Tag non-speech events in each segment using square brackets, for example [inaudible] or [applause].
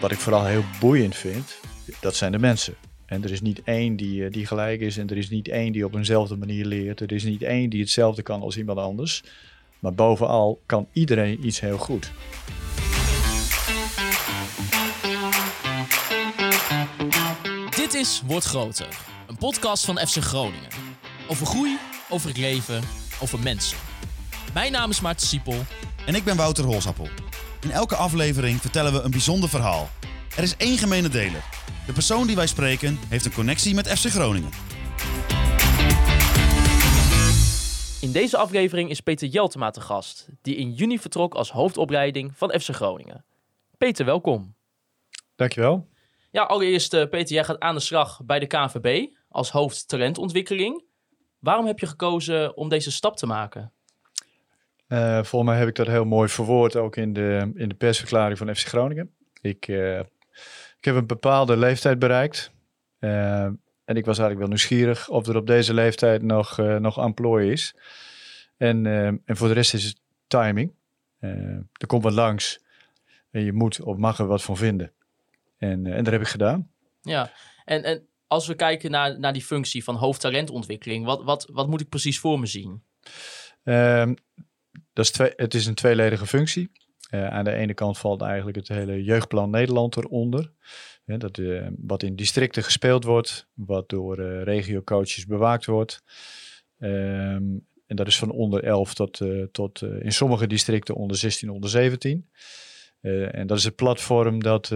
Wat ik vooral heel boeiend vind, dat zijn de mensen. En er is niet één die, eh, die gelijk is en er is niet één die op eenzelfde manier leert. Er is niet één die hetzelfde kan als iemand anders. Maar bovenal kan iedereen iets heel goed. Dit is Word Groter, een podcast van FC Groningen. Over groei, over het leven, over mensen. Mijn naam is Maarten Siepel. En ik ben Wouter Holsappel. In elke aflevering vertellen we een bijzonder verhaal. Er is één gemene deler. De persoon die wij spreken heeft een connectie met FC Groningen. In deze aflevering is Peter Jeltema te gast, die in juni vertrok als hoofdopleiding van FC Groningen. Peter, welkom. Dankjewel. Ja, allereerst uh, Peter, jij gaat aan de slag bij de KNVB als hoofd talentontwikkeling. Waarom heb je gekozen om deze stap te maken? Uh, volgens mij heb ik dat heel mooi verwoord ook in de, in de persverklaring van FC Groningen. Ik, uh, ik heb een bepaalde leeftijd bereikt. Uh, en ik was eigenlijk wel nieuwsgierig of er op deze leeftijd nog, nog amplooi is. En, en voor de rest is het timing. er komt wat langs en je moet of mag er wat van vinden. En, en dat heb ik gedaan. Ja, en, en als we kijken naar, naar die functie van hoofdtalentontwikkeling, wat, wat, wat moet ik precies voor me zien? Ehm, dat is twee, het is een tweeledige functie. Uh, aan de ene kant valt eigenlijk het hele jeugdplan Nederland eronder. Dat, uh, wat in districten gespeeld wordt, wat door uh, regiocoaches bewaakt wordt. Um, en dat is van onder 11 tot, tot in sommige districten onder 16, onder 17. En dat is het platform dat,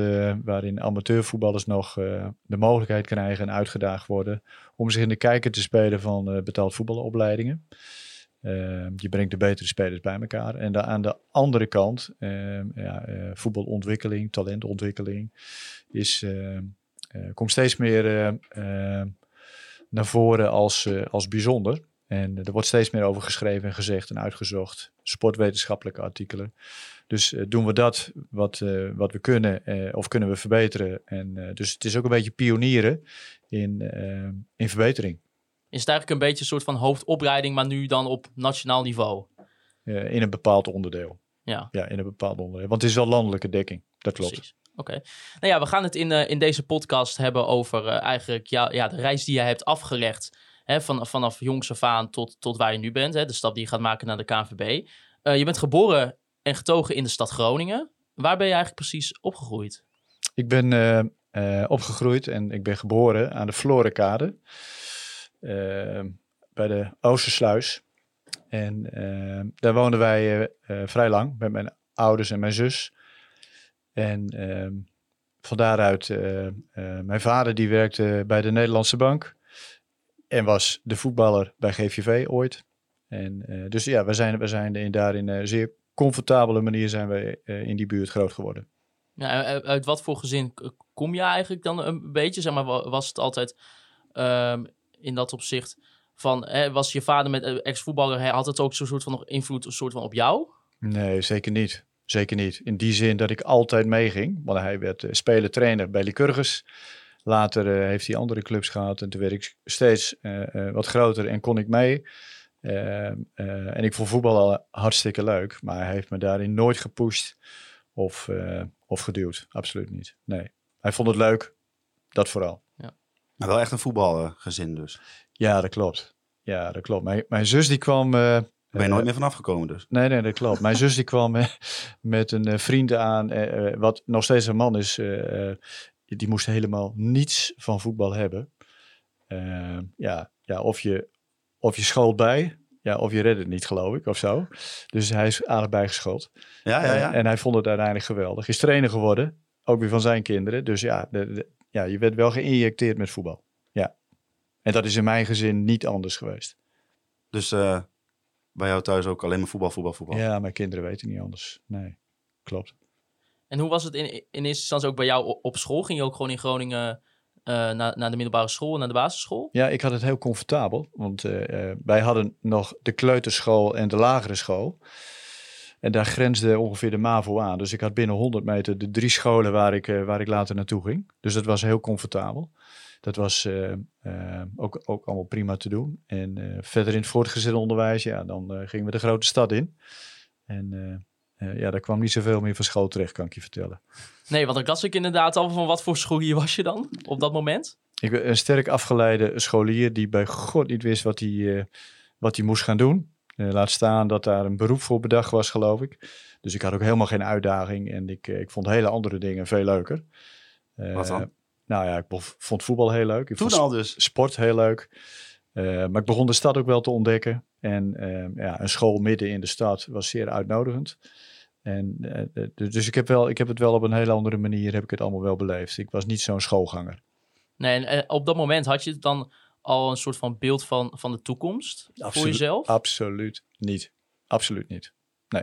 waarin amateurvoetballers nog de mogelijkheid krijgen en uitgedaagd worden om zich in de kijker te spelen van betaald voetbalopleidingen. Uh, je brengt de betere spelers bij elkaar. En aan de andere kant, uh, ja, voetbalontwikkeling, talentontwikkeling, is, ehm, eh, komt steeds meer naar voren als, als bijzonder. En er wordt steeds meer over geschreven en gezegd en uitgezocht. Sportwetenschappelijke artikelen. Dus doen we dat wat, wat we kunnen of kunnen we verbeteren. En, dus het is ook een beetje pionieren in, in verbetering is het eigenlijk een beetje een soort van hoofdopleiding, maar nu dan op nationaal niveau. In een bepaald onderdeel. Ja. ja, in een bepaald onderdeel. Want het is wel landelijke dekking, dat klopt. Precies. Oké. Nou ja, we gaan het in, uh, in deze podcast hebben over uh, eigenlijk ja, ja, de reis die jij hebt afgelegd. Hè, van, vanaf jongs af aan tot, tot waar je nu bent. Hè, de stap die je gaat maken naar de KNVB. je bent geboren en getogen in de stad Groningen. Waar ben je eigenlijk precies opgegroeid? Ik ben opgegroeid en ik ben geboren aan de Florenkade. Ehm, bij de Oostersluis. En daar woonden wij eh, eh, vrij lang met mijn ouders en mijn zus. En ehm, van daaruit, mijn vader die werkte bij de Nederlandse Bank. En was de voetballer bij GVV ooit. En dus ja, we zijn, we zijn in, daar in een zeer comfortabele manier zijn we in die buurt groot geworden. Ja, uit wat voor gezin kom je eigenlijk dan een beetje? Zeg maar, was het altijd in dat opzicht van, hè, was je vader met uh, ex-voetballer, had het ook zo'n soort van nog invloed een soort van op jou? Nee, zeker niet. Zeker niet. In die zin dat ik altijd meeging. Want hij werd uh, speler-trainer bij Lycurgus. Later uh, heeft hij andere clubs gehad en toen werd ik steeds wat groter en kon ik mee. En ik vond voetbal al hartstikke leuk, maar hij heeft me daarin nooit gepusht of, of geduwd. Absoluut niet. Nee. Hij vond het leuk, dat vooral. Maar wel echt een voetbalgezin dus. Ja, dat klopt. Ja, dat klopt. Mijn, mijn zus die kwam... Uh, ben je nooit meer vanaf gekomen dus? Nee, nee, dat klopt. Mijn zus die kwam uh, met een uh, vriend aan, wat nog steeds een man is. die moest helemaal niets van voetbal hebben. ja, ja of, je, of je schoolt bij, ja, of je redt het niet, geloof ik, of zo. Dus hij is aardig bijgeschoold. Ja, ja, ja. en hij vond het uiteindelijk geweldig. Is trainer geworden, ook weer van zijn kinderen. Dus ja, de, ja, je werd wel geïnjecteerd met voetbal. Ja. En dat is in mijn gezin niet anders geweest. Dus uh, bij jou thuis ook alleen maar voetbal, voetbal, voetbal? Ja, mijn kinderen weten niet anders. Nee, klopt. En hoe was het in, in eerste instantie ook bij jou op school? Ging je ook gewoon in Groningen uh, naar, de middelbare school en naar de basisschool? Ja, ik had het heel comfortabel. Want uh, wij hadden nog de kleuterschool en de lagere school. En daar grensde ongeveer de MAVO aan. Dus ik had binnen 100 meter de drie scholen waar ik, waar ik later naartoe ging. Dus dat was heel comfortabel. Dat was eh, eh, ook, ook allemaal prima te doen. En eh, verder in het voortgezet onderwijs, ja, dan eh, gingen we de grote stad in. En eh, eh, ja, daar kwam niet zoveel meer van school terecht, kan ik je vertellen. Nee, want dan las ik inderdaad al van wat voor scholier was je dan op dat moment? Ik ben een sterk afgeleide scholier die bij God niet wist wat hij, eh, wat hij moest gaan doen. Eh, laat staan dat daar een beroep voor bedacht was, geloof ik. Dus ik had ook helemaal geen uitdaging en ik, eh, ik vond hele andere dingen veel leuker. Eh, Wat dan? Nou ja, ik vond voetbal heel leuk. Ik Toen vond al dus. sport heel leuk. Eh, maar ik begon de stad ook wel te ontdekken. En eh, ja, een school midden in de stad was zeer uitnodigend. En, eh, eh, dus dus ik heb, wel, ik heb het wel op een hele andere manier heb ik het allemaal wel beleefd. Ik was niet zo'n schoolganger. Nee, en op dat moment had je dan al een soort van beeld van, van de toekomst voor jezelf? Absoluut niet. Absoluut niet.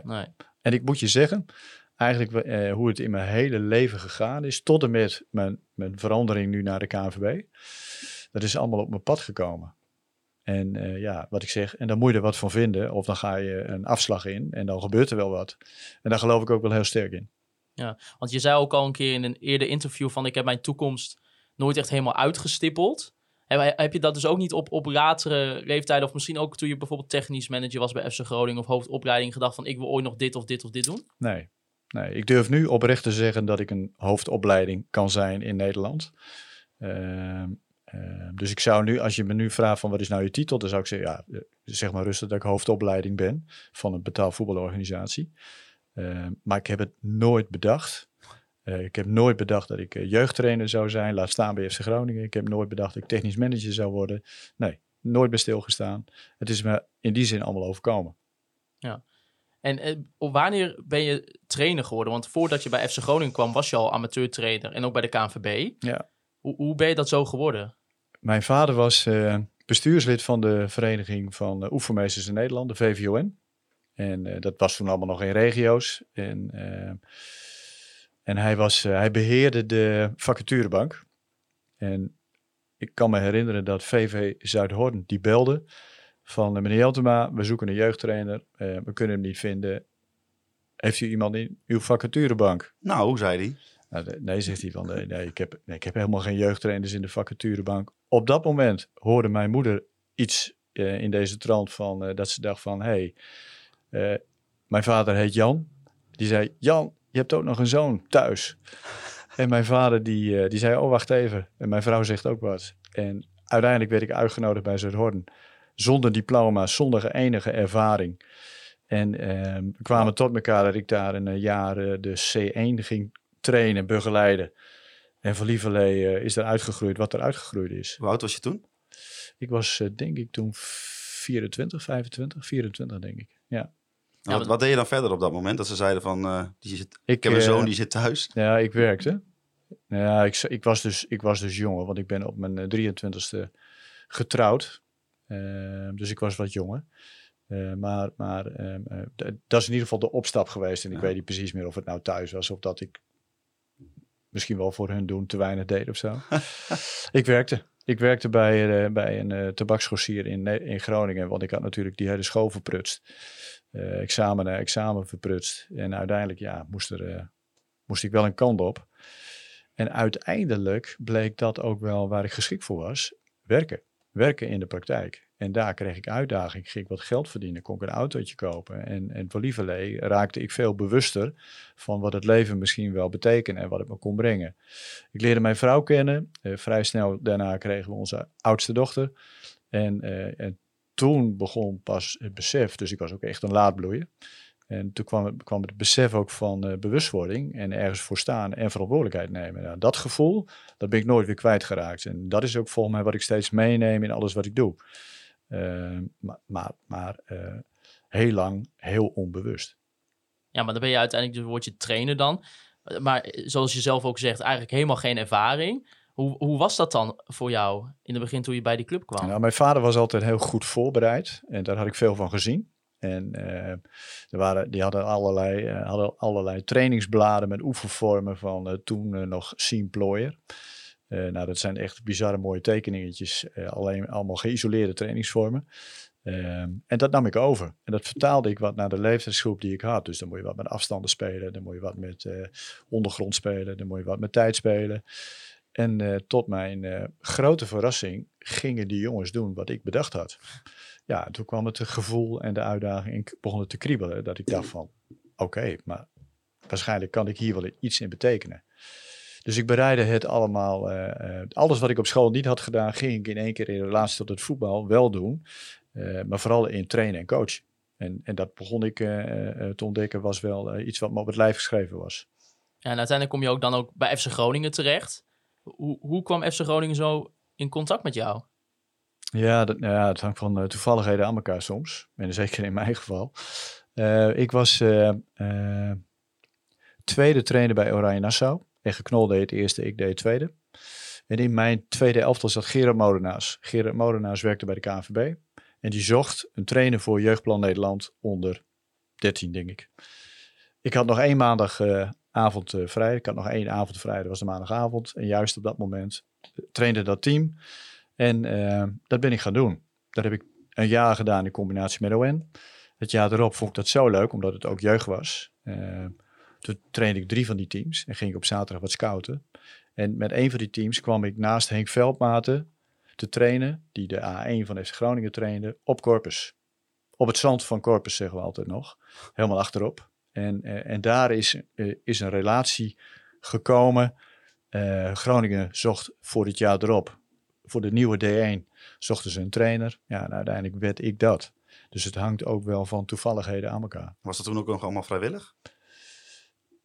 Nee. En ik moet je zeggen, eigenlijk eh, hoe het in mijn hele leven gegaan is, tot en met mijn, mijn verandering nu naar de KNVB, dat is allemaal op mijn pad gekomen. En eh, ja, wat ik zeg, en dan moet je er wat van vinden, of dan ga je een afslag in en dan gebeurt er wel wat. En daar geloof ik ook wel heel sterk in. Want je zei ook al een keer in een eerder interview van ik heb mijn toekomst nooit echt helemaal uitgestippeld. Heb, heb je dat dus ook niet op, op latere leeftijden, of misschien ook toen je bijvoorbeeld technisch manager was bij FC Groningen of hoofdopleiding, gedacht van ik wil ooit nog dit of dit of dit doen? Nee. nee, ik durf nu oprecht te zeggen dat ik een hoofdopleiding kan zijn in Nederland. Ehm, ehm, dus ik zou nu, als je me nu vraagt van wat is nou je titel, dan zou ik zeggen, ja, eh, zeg maar rustig dat ik hoofdopleiding ben van een betaald voetbalorganisatie. Ehm, maar ik heb het nooit bedacht. Eh, ik heb nooit bedacht dat ik eh, jeugdtrainer zou zijn, laat staan bij FC Groningen. Ik heb nooit bedacht dat ik technisch manager zou worden. Nee, nooit bij stilgestaan. Het is me in die zin allemaal overkomen. En eh, op wanneer ben je trainer geworden? Want voordat je bij FC Groningen kwam, was je al amateurtrainer en ook bij de KNVB. Ja. Hoe, hoe ben je dat zo geworden? Mijn vader was eh, bestuurslid van de Vereniging van eh, Oefenmeesters in Nederland, de VVON. En eh, dat was toen allemaal nog in regio's. En, en hij, was, hij beheerde de vacaturebank. En ik kan me herinneren dat VV Zuidhoorn die belde van meneer Jeltema, we zoeken een jeugdtrainer, we kunnen hem niet vinden. Heeft u iemand in uw vacaturebank? Nou, zei hij. Nou, nee, zegt hij van nee, nee, ik, heb, nee, ik heb helemaal geen jeugdtrainers in de vacaturebank. Op dat moment hoorde mijn moeder iets eh, in deze trant van eh, dat ze dacht van hé, hey, eh, mijn vader heet Jan. Die zei Jan, je hebt ook nog een zoon thuis. [laughs] En mijn vader die, die zei oh wacht even. En mijn vrouw zegt ook wat. En uiteindelijk werd ik uitgenodigd bij Zuidhorn. Zonder diploma, zonder enige ervaring. En ehm, we kwamen tot elkaar dat ik daar een jaar de C1 ging trainen, begeleiden. En van Lieverlee eh, is er uitgegroeid wat er uitgegroeid is. Hoe oud was je toen? Ik was eh, denk ik toen 24, 25, 24 denk ik. Ja. Nou, wat, wat deed je dan verder op dat moment? Dat ze zeiden van, eh, die zit, Ik, ik heb een zoon die zit thuis. Ja, ik werkte. Ja, ik, ik, was dus, ik was dus jonger, want ik ben op mijn eh, 23ste getrouwd. Eh, dus ik was wat jonger. Maar maar ehm, eh, dat is in ieder geval de opstap geweest. En ik weet niet precies meer of het nou thuis was of dat ik misschien wel voor hun doen te weinig deed of zo. [laughs] ik werkte. Ik werkte bij, eh, bij een uh, in, Ne- in Groningen, want ik had natuurlijk die hele school verprutst. Eh, examen na examen verprutst. En uiteindelijk ja, moest, er, eh, moest ik wel een kant op. En uiteindelijk bleek dat ook wel waar ik geschikt voor was. Werken. Werken in de praktijk. En daar kreeg ik uitdaging. Ging ik wat geld verdienen. Kon ik een autootje kopen. En, en voor lieverlee raakte ik veel bewuster van wat het leven misschien wel betekende en wat het me kon brengen. Ik leerde mijn vrouw kennen. Eh, vrij snel daarna kregen we onze oudste dochter. En, eh, en toen begon pas het besef. Dus ik was ook echt een laadbloeier. En toen kwam het, kwam het besef ook van eh, bewustwording en ergens voor staan en verantwoordelijkheid nemen. Nou, dat gevoel, dat ben ik nooit weer kwijtgeraakt. En dat is ook volgens mij wat ik steeds meeneem in alles wat ik doe. Uh, maar maar, maar uh, heel lang heel onbewust. Ja, maar dan ben je uiteindelijk, dus word je trainer dan. Maar zoals je zelf ook zegt, eigenlijk helemaal geen ervaring. Hoe, hoe was dat dan voor jou in het begin toen je bij die club kwam? Nou, mijn vader was altijd heel goed voorbereid en daar had ik veel van gezien. En uh, er waren, die hadden allerlei, uh, hadden allerlei trainingsbladen met oefenvormen van uh, toen nog Sien Plooier. Uh, nou, dat zijn echt bizarre mooie tekeningetjes. Uh, alleen allemaal geïsoleerde trainingsvormen. Uh, en dat nam ik over. En dat vertaalde ik wat naar de leeftijdsgroep die ik had. Dus dan moet je wat met afstanden spelen. Dan moet je wat met uh, ondergrond spelen. Dan moet je wat met tijd spelen. En eh, tot mijn eh, grote verrassing gingen die jongens doen wat ik bedacht had. Ja, toen kwam het gevoel en de uitdaging en begon het te kriebelen. Dat ik dacht van, oké, maar waarschijnlijk kan ik hier wel iets in betekenen. Dus ik bereidde het allemaal, eh, eh, alles wat ik op school niet had gedaan, ging ik in één keer in relatie tot het voetbal wel doen. Eh, maar vooral in trainen en coachen. En, en dat begon ik te ontdekken, was wel iets wat me op het lijf geschreven was. Ja, en uiteindelijk kom je ook dan ook bij FC Groningen terecht. Hoe, hoe kwam FC Groningen zo in contact met jou? Ja, dat, nou ja het hangt van toevalligheden aan elkaar soms. En zeker in mijn geval. Ik was tweede trainer bij Oranje Nassau. En Geknol deed het eerste, ik deed het tweede. En in mijn tweede elftal zat Gerard Molenaars. Gerard Molenaars werkte bij de KNVB. En die zocht een trainer voor Jeugdplan Nederland onder 13, denk ik. Ik had nog één maandagavond eh, vrij. Ik had nog één avond vrij, dat was de maandagavond. En juist op dat moment eh, trainde dat team. En eh, dat ben ik gaan doen. Dat heb ik een jaar gedaan in combinatie met ON. Het jaar erop vond ik dat zo leuk, omdat het ook jeugd was. Eh, toen trainde ik drie van die teams en ging ik op zaterdag wat scouten. En met een van die teams kwam ik naast Henk Veldmaten te trainen, die de A1 van FC Groningen trainde, op Corpus. Op het zand van Corpus zeggen we altijd nog, helemaal achterop. En, eh, en daar is, eh, is een relatie gekomen. Eh, Groningen zocht voor het jaar erop, voor de nieuwe D1, zochten ze een trainer. Ja, en uiteindelijk werd ik dat. Dus het hangt ook wel van toevalligheden aan elkaar. Was dat toen ook nog allemaal vrijwillig?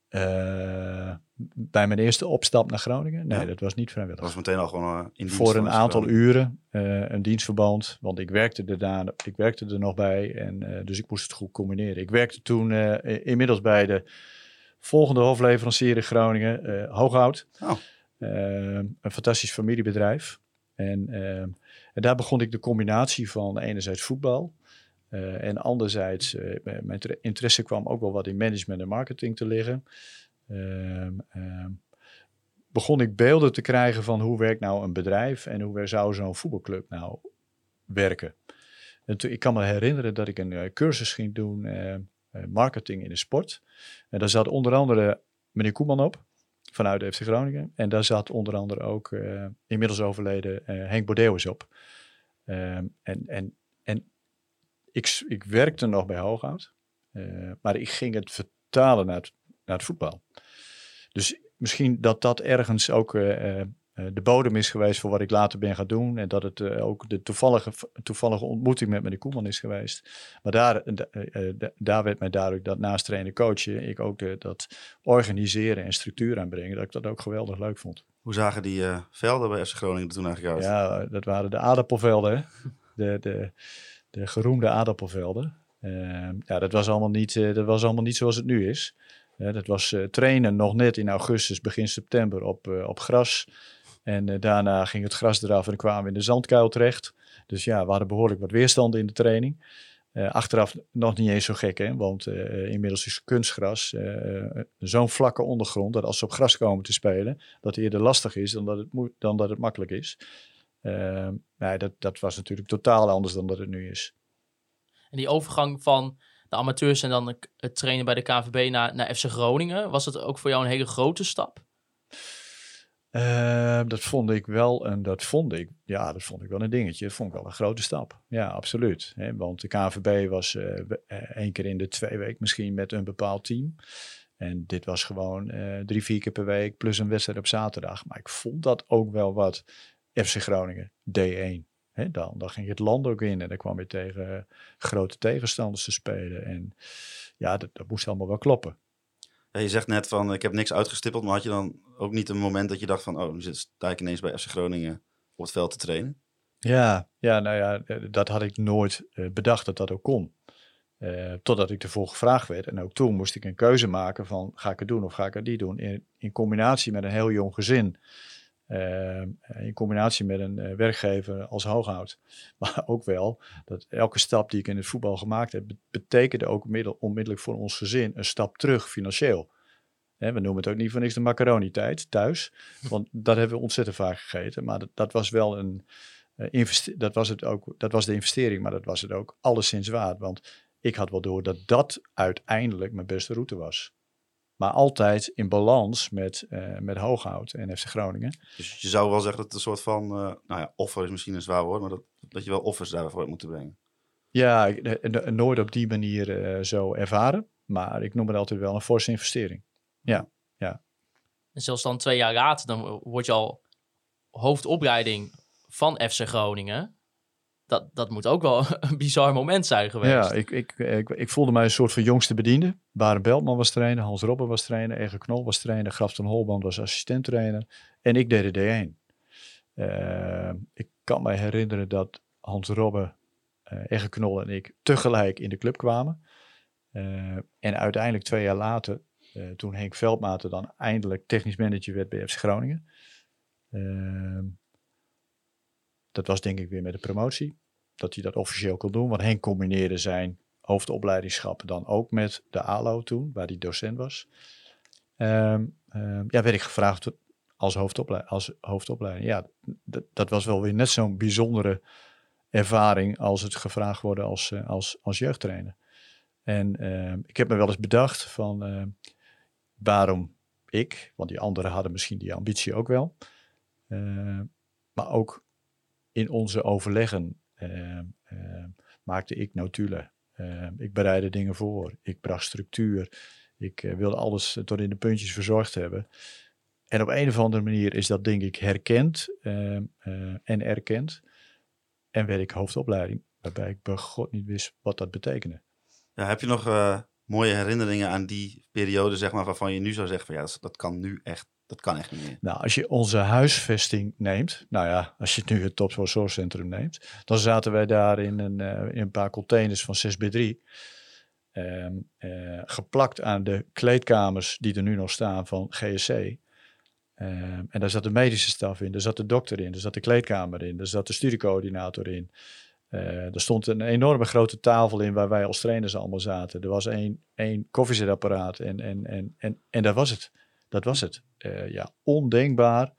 Eh, bij mijn eerste opstap naar Groningen? Nee, Ja. dat was niet Dat vrijwillig. was meteen al gewoon eh, in dienst Voor een aantal uren, eh, een dienstverband, want ik werkte er, daar, ik werkte er nog bij en dus ik moest het goed combineren. Ik werkte toen inmiddels bij de volgende hofleverancier in Groningen, Hooghout. Oh. Een fantastisch familiebedrijf. En, en daar begon ik de combinatie van enerzijds voetbal eh, en anderzijds, eh, mijn inter- interesse kwam ook wel wat in management en marketing te liggen. Ehm, ehm, begon ik beelden te krijgen van hoe werkt nou een bedrijf en hoe zou zo'n voetbalclub nou werken. Ik kan me herinneren dat ik een eh, cursus ging doen, marketing in de sport. En daar zat onder andere meneer Koeman op, vanuit de FC Groningen. En daar zat onder andere ook inmiddels overleden Henk Bordeaux op. Ehm, en, en, en ik, ik werkte nog bij Hooghout, eh, maar ik ging het vertalen naar het, naar het voetbal. Dus misschien dat dat ergens ook eh, eh, de bodem is geweest voor wat ik later ben gaan doen. En dat het ook de toevallige, toevallige ontmoeting met meneer Koeman is geweest. Maar daar, da- da- daar werd mij duidelijk dat naast trainen coachen, ik ook de, dat organiseren en structuur aanbrengen, dat ik dat ook geweldig leuk vond. Hoe zagen die velden bij FC Groningen er toen eigenlijk uit? Ja, dat waren de aardappelvelden. hè. De, de, de geroemde aardappelvelden. Ehm, ja, dat was, allemaal niet, eh, dat was allemaal niet zoals het nu is. Eh, dat was eh, trainen nog net in augustus, begin september op, op gras. En daarna ging het gras eraf en kwamen we in de zandkuil terecht. Dus ja, we hadden behoorlijk wat weerstanden in de training. Achteraf nog niet eens zo gek, hè? want inmiddels is kunstgras zo'n vlakke ondergrond dat als ze op gras komen te spelen, dat het eerder lastig is dan dat het, dan dat het makkelijk is. Ehm, nee, dat, dat was natuurlijk totaal anders dan dat het nu is. En die overgang van de amateurs en dan het- trainen bij de KVB naar, naar FC Groningen, was het ook voor jou een hele grote stap? Ehm, dat vond ik wel een, dat vond ik, ja, dat vond ik wel een dingetje. Dat vond ik wel een grote stap. Ja, absoluut. Want de KVB was eh, één keer in de twee weken misschien met een bepaald team. En dit was gewoon eh, drie, vier keer per week plus een wedstrijd op zaterdag. Maar ik vond dat ook wel wat FC Groningen, D1. Hè, dan, dan ging het land ook in en dan kwam je tegen eh, grote tegenstanders te spelen. En ja, dat, dat moest allemaal wel kloppen. Ja, je zegt net van, ik heb niks uitgestippeld, maar had je dan ook niet een moment dat je dacht van, oh, nu zit- sta ik ineens bij FC Groningen op het veld te trainen? Ja, ja, nou ja, eh, dat had ik nooit eh, bedacht dat dat ook kon. Totdat ik ervoor gevraagd werd. En ook toen moest ik een keuze maken van ga ik het doen of ga ik het niet doen. In, in combinatie met een heel jong gezin. Eh, in combinatie met een eh, werkgever als hooghoud. [laughs] Maar ook wel dat elke stap die ik in het voetbal gemaakt heb, be- betekende ook middel, onmiddellijk voor ons gezin een stap terug financieel. We noemen het ook niet voor niks de macaroni-tijd thuis. Want dat hebben we ontzettend vaak gegeten. Maar dat, dat was wel een, eh, dat, was het ook, dat was de investering, maar dat was het ook alleszins waard. Want ik had wel door dat dat uiteindelijk mijn beste route was. Maar altijd in balans met, uh, met Hooghout en FC Groningen. Dus je zou wel zeggen dat het een soort van, uh, nou ja, offer is misschien een zwaar woord, maar dat, dat je wel offers daarvoor moet brengen. Ja, nooit op die manier uh, zo ervaren. Maar ik noem het altijd wel een forse investering. Ja, ja. En zelfs dan twee jaar later, dan word je al hoofdopleiding van FC Groningen. Dat, dat moet ook wel [laughs] een bizar moment zijn geweest. Ja, ik, ik, ik, ik voelde mij een soort van jongste bediende. Baren Beltman was trainer, Hans Robben was trainer, Ege Knol was trainer, Grafton Holband was assistent trainer. En ik deed de D1. Uh, ik kan me herinneren dat Hans Robben, uh, Ege Knol en ik tegelijk in de club kwamen. Uh, en uiteindelijk twee jaar later, toen Henk Veldmaten dan eindelijk technisch manager werd bij FC Groningen. Dat was denk ik weer met de promotie. Dat hij dat officieel kon doen. Want Henk combineerde zijn hoofdopleidingschap dan ook met de ALO toen, waar hij docent was. Um, um, ja, werd ik gevraagd als, hoofdopleiding. Als hoofdopleiding. Ja, dat was wel weer net zo'n bijzondere ervaring als het gevraagd worden als, uh, als, als jeugdtrainer. En uh, ik heb me wel eens bedacht van waarom ik, want die anderen hadden misschien die ambitie ook wel. Maar ook in onze overleggen maakte ik notulen. ik bereidde dingen voor. Ik bracht structuur. Ik wilde alles tot in de puntjes verzorgd hebben. En op een of andere manier is dat denk ik herkend en erkend. En werd ik hoofdopleiding, waarbij ik bij God niet wist wat dat betekende. Ja, heb je nog mooie herinneringen aan die periode, zeg maar, waarvan je nu zou zeggen van ja, dat, kan nu echt, dat kan echt niet? Nou, als je onze huisvesting neemt, nou ja, als je nu het topzorgcentrum neemt, dan zaten wij daar in een, uh, in een paar containers van 6 bij 3. Um, uh, geplakt aan de kleedkamers die er nu nog staan van GSC. Um, en daar zat de medische staf in, daar zat de dokter in, daar zat de kleedkamer in, daar zat de studiecoördinator in. Uh, er stond een enorme grote tafel in waar wij als trainers allemaal zaten. Er was één, één koffiezetapparaat en, en, en, en, en dat was het. Dat was het. Uh, ja, ondenkbaar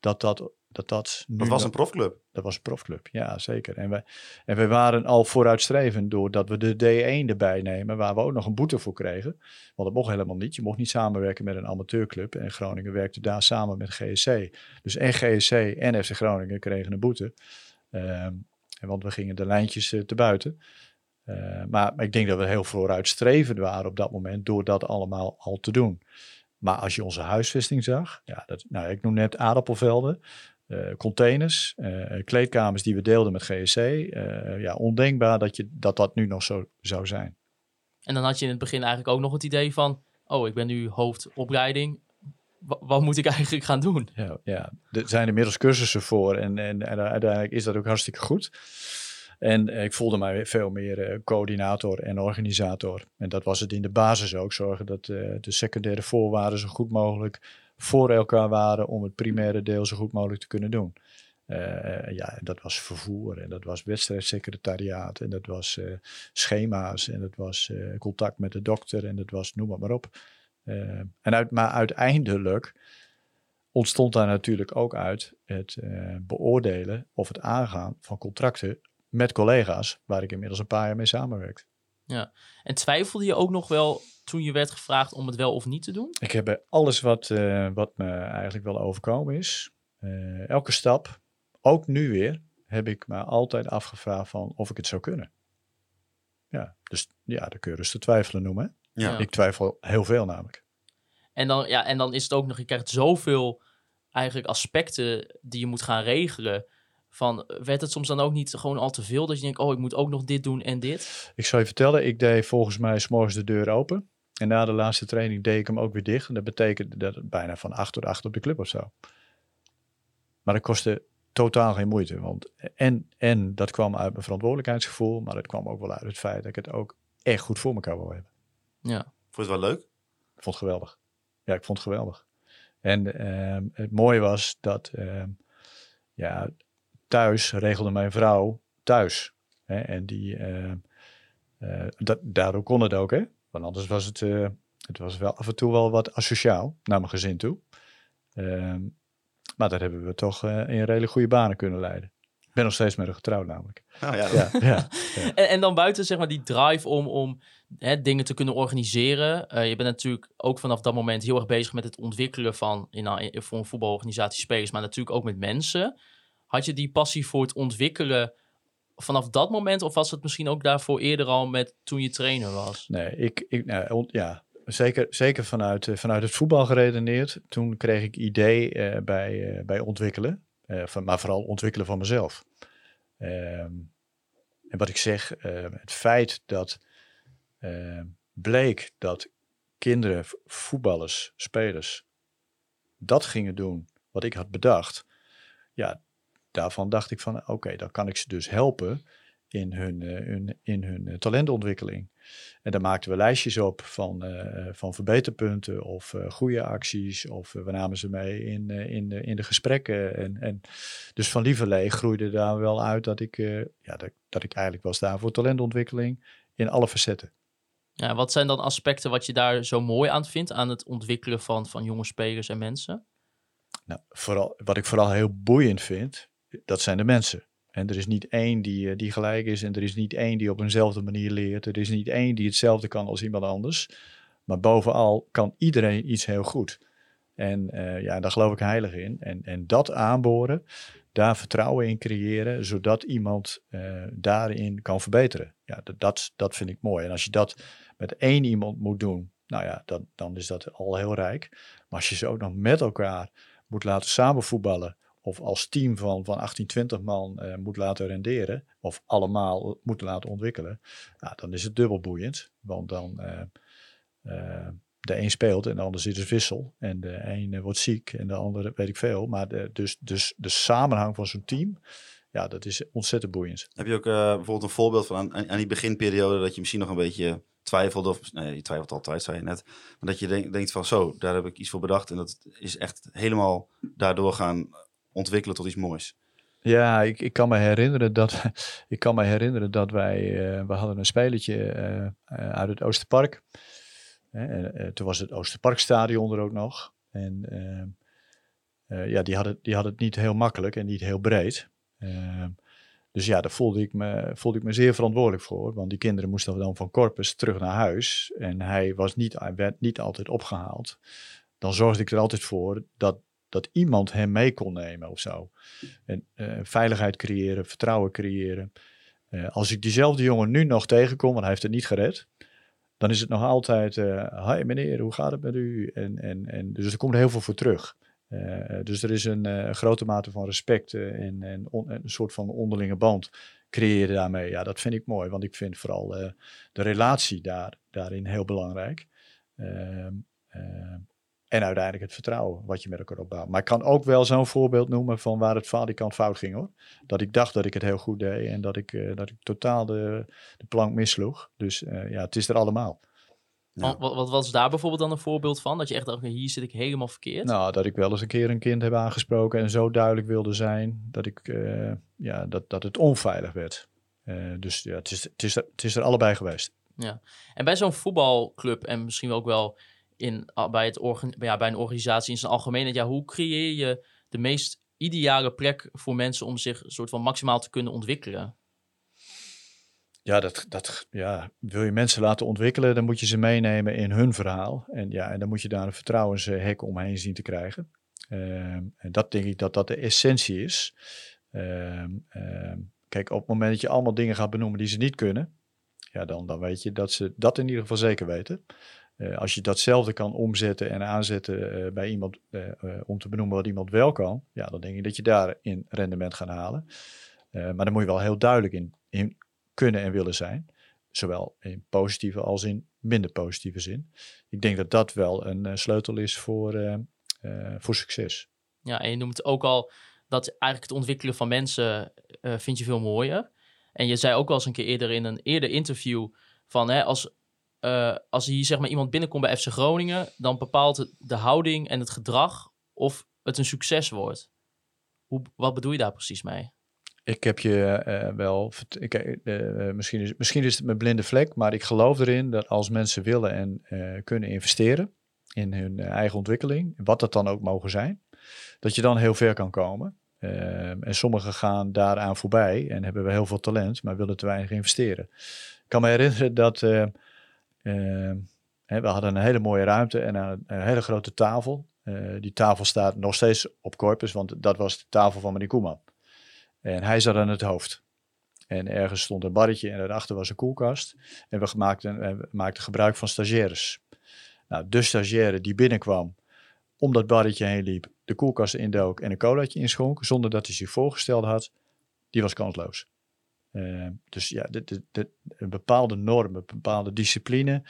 dat dat... Dat, dat, nu dat was een profclub. Dat was een profclub, ja zeker. En we, en we waren al vooruitstrevend doordat we de D1 erbij nemen, waar we ook nog een boete voor kregen. Want dat mocht helemaal niet. Je mocht niet samenwerken met een amateurclub. En Groningen werkte daar samen met GSC. Dus en GSC en FC Groningen kregen een boete. Uh, want we gingen de lijntjes uh, te buiten. Uh, maar, maar, ik denk dat we heel vooruitstrevend waren op dat moment door dat allemaal al te doen. Maar als je onze huisvesting zag, ja, dat, nou, ik noem net aardappelvelden, uh, containers, kleedkamers die we deelden met GSC. ja, ondenkbaar dat, je, dat dat nu nog zo zou zijn. En dan had je in het begin eigenlijk ook nog het idee van, oh, ik ben nu hoofdopleiding wat moet ik [laughs] eigenlijk gaan doen? Ja, ja, er zijn inmiddels cursussen voor en, en, en uiteindelijk is dat ook hartstikke goed. En ik voelde mij veel meer uh, coördinator en organisator. En dat was het in de basis ook. Zorgen dat uh, de secundaire voorwaarden zo goed mogelijk voor elkaar waren om het primaire deel zo goed mogelijk te kunnen doen. Uh, ja, dat was vervoer en dat was wedstrijdsecretariaat en dat was schema's en dat was contact met de dokter en dat was noem maar, maar op. En maar uiteindelijk ontstond daar natuurlijk ook uit het beoordelen of het aangaan van contracten met collega's, waar ik inmiddels een paar jaar mee samenwerkte. Ja, en twijfelde je ook nog wel toen je werd gevraagd om het wel of niet te doen? Ik heb bij alles wat, uh, wat me eigenlijk wel overkomen is, elke stap, ook nu weer, heb ik me altijd afgevraagd van of ik het zou kunnen. Ja, dus ja, de kun je te twijfelen noemen. Ja. Ik twijfel heel veel namelijk. En dan, ja, en dan is het ook nog, je krijgt zoveel eigenlijk aspecten die je moet gaan regelen. Van, werd het soms dan ook niet gewoon al te veel dat je denkt, oh, ik moet ook nog dit doen en dit? Ik zal je vertellen, ik deed volgens mij s'morgens de deur open. En na de laatste training deed ik hem ook weer dicht. En dat betekent dat het bijna van acht tot acht op de club of zo. Maar dat kostte totaal geen moeite. Want en, en dat kwam uit mijn verantwoordelijkheidsgevoel, maar het kwam ook wel uit het feit dat ik het ook echt goed voor elkaar wil hebben. Ja. Vond je het wel leuk? Ik vond het geweldig. Ja, ik vond het geweldig. En uh, het mooie was dat uh, ja, thuis regelde mijn vrouw thuis. Hè, en die, uh, dat, daardoor kon het ook, hè? Want anders was het, het was wel af en toe wel wat asociaal naar mijn gezin toe. Ehm, maar daar hebben we toch in redelijk goede banen kunnen leiden. ben nog steeds met haar getrouwd namelijk. Oh, ja, Ja, ja, [laughs] En, en dan buiten zeg maar die drive om, om hè, dingen te kunnen organiseren. Eh, je bent natuurlijk ook vanaf dat moment heel erg bezig met het ontwikkelen van in, in, voor een voetbalorganisatie spelers, maar natuurlijk ook met mensen. Had je die passie voor het ontwikkelen vanaf dat moment, of was het misschien ook daarvoor eerder al met toen je trainer was? Nee, ik, ik nou, ja, zeker, zeker vanuit, eh, vanuit het voetbal geredeneerd. Toen kreeg ik idee eh, bij, eh, bij ontwikkelen, van, maar vooral ontwikkelen van mezelf. Ehm, en wat ik zeg, eh, het feit dat eh, bleek dat kinderen, voetballers, spelers, dat gingen doen wat ik had bedacht. Ja, daarvan dacht ik van oké, dan kan ik ze dus helpen in hun, eh, hun, in hun eh, talentontwikkeling. En daar maakten we lijstjes op van, eh, van verbeterpunten of eh, goede acties. Of we namen ze mee in, in, de, in de gesprekken. En, en dus van lieverlee groeide daar wel uit dat ik, ja, dat, dat ik eigenlijk wel sta voor talentontwikkeling in alle facetten. Ja, wat zijn dan aspecten wat je daar zo mooi aan vindt aan het ontwikkelen van, van jonge spelers en mensen? Nou, vooral, wat ik vooral heel boeiend vind, dat zijn de mensen. En er is niet één die, eh, die gelijk is en er is niet één die op eenzelfde manier leert. Er is niet één die hetzelfde kan als iemand anders. Maar bovenal kan iedereen iets heel goed. En eh, ja, daar geloof ik heilig in. En, en dat aanboren, daar vertrouwen in creëren, zodat iemand eh, daarin kan verbeteren. Ja, dat, dat, vind ik mooi. En als je dat met één iemand moet doen, nou ja, dan, dan is dat al heel rijk. Maar als je ze ook nog met elkaar moet laten samenvoetballen, of als team van, van 18, 20 man eh, moet laten renderen, of allemaal moet laten ontwikkelen, dan is het dubbel boeiend. Want dan eh, eh, de een speelt en de ander zit dus wissel. En de een wordt ziek en de andere weet ik veel. Maar de, dus, dus de samenhang van zo'n team, ja, dat is ontzettend boeiend. Heb je ook bijvoorbeeld een voorbeeld van aan, aan die beginperiode dat je misschien nog een beetje twijfelde? Of, nee, je twijfelt altijd, zei je net. Maar dat je denk- denkt van zo, daar heb ik iets voor bedacht. En dat is echt helemaal daardoor gaan ontwikkelen tot iets moois. Ja, ik, ik kan me herinneren dat [laughs] ik kan me herinneren dat wij eh, we hadden een spelletje eh, eh, uit het Oosterpark. Toen was het Oosterparkstadion er ook nog. En ja, die hadden, die hadden het niet heel makkelijk en niet heel breed. Dus ja, daar voelde ik, me, voelde ik me zeer verantwoordelijk voor. Want die kinderen moesten dan van Corpus terug naar huis. En hij, was niet, werd niet altijd opgehaald. Dan zorgde ik er altijd voor dat, dat iemand hem mee kon nemen of zo. En eh, veiligheid creëren, vertrouwen creëren. Eh, als ik diezelfde jongen nu nog tegenkom, want hij heeft het niet gered, dan is het nog altijd, eh hi meneer, hoe gaat het met u? En, en, en, dus er komt heel veel voor terug. Dus er is een grote mate van respect en, en een soort van onderlinge band creëren daarmee. Ja, dat vind ik mooi, want ik vind vooral de relatie daar, daarin heel belangrijk. En uiteindelijk het vertrouwen wat je met elkaar opbouwt. Maar ik kan ook wel zo'n voorbeeld noemen van waar het falikant fout ging hoor. Dat ik dacht dat ik het heel goed deed en dat ik, eh, dat ik totaal de, de plank missloeg. Dus eh, ja, het is er allemaal. Ja. Wat, wat was daar bijvoorbeeld dan een voorbeeld van? Dat je echt dacht, hier zit ik helemaal verkeerd. Nou, dat ik wel eens een keer een kind heb aangesproken en zo duidelijk wilde zijn dat, ik, eh, ja, dat, dat het onveilig werd. Eh, dus ja, het is, het, is er, het is er allebei geweest. En bij zo'n voetbalclub en misschien ook wel in, ah, bij, het bij een organisatie in zijn algemeenheid, ja, hoe creëer je de meest ideale plek voor mensen om zich soort van maximaal te kunnen ontwikkelen? Ja, dat, dat, ja, wil je mensen laten ontwikkelen, dan moet je ze meenemen in hun verhaal. En, ja, en dan moet je daar een vertrouwenshek omheen zien te krijgen. Ehm, en dat denk ik dat dat de essentie is. Ehm, ehm, kijk, op het moment dat je allemaal dingen gaat benoemen die ze niet kunnen, ja, dan, dan weet je dat ze dat in ieder geval zeker weten. Eh, als je datzelfde kan omzetten en aanzetten eh, bij iemand eh, om te benoemen wat iemand wel kan, ja, dan denk ik dat je daarin rendement gaat halen. Maar dan moet je wel heel duidelijk in, in kunnen en willen zijn. Zowel in positieve als in minder positieve zin. Ik denk dat dat wel een sleutel is voor, voor succes. Ja, en je noemt ook al dat eigenlijk het ontwikkelen van mensen vind je veel mooier. En je zei ook wel eens een keer eerder in een eerder interview van hè, als, eh, als hier zeg maar iemand binnenkomt bij FC Groningen, dan bepaalt de houding en het gedrag of het een succes wordt. Hoe, wat bedoel je daar precies mee? Ik heb je eh, wel, ik, eh, misschien, is, misschien is het mijn blinde vlek, maar ik geloof erin dat als mensen willen en kunnen investeren in hun eigen ontwikkeling, wat dat dan ook mogen zijn, dat je dan heel ver kan komen. Ehm, en sommigen gaan daaraan voorbij en hebben we heel veel talent, maar willen te weinig investeren. Ik kan me herinneren dat hè, we hadden een hele mooie ruimte en een, hele grote tafel. Eh, die tafel staat nog steeds op Corpus, want dat was de tafel van meneer Koeman. En hij zat aan het hoofd. En ergens stond een barretje en daarachter was een koelkast. En we maakten, we maakten gebruik van stagiaires. Nou, de stagiaire die binnenkwam, om dat barretje heen liep, de koelkast indook en een colaatje inschonk, zonder dat hij zich voorgesteld had, die was kansloos. Uh, dus ja, de, de, de, een bepaalde norm, een bepaalde discipline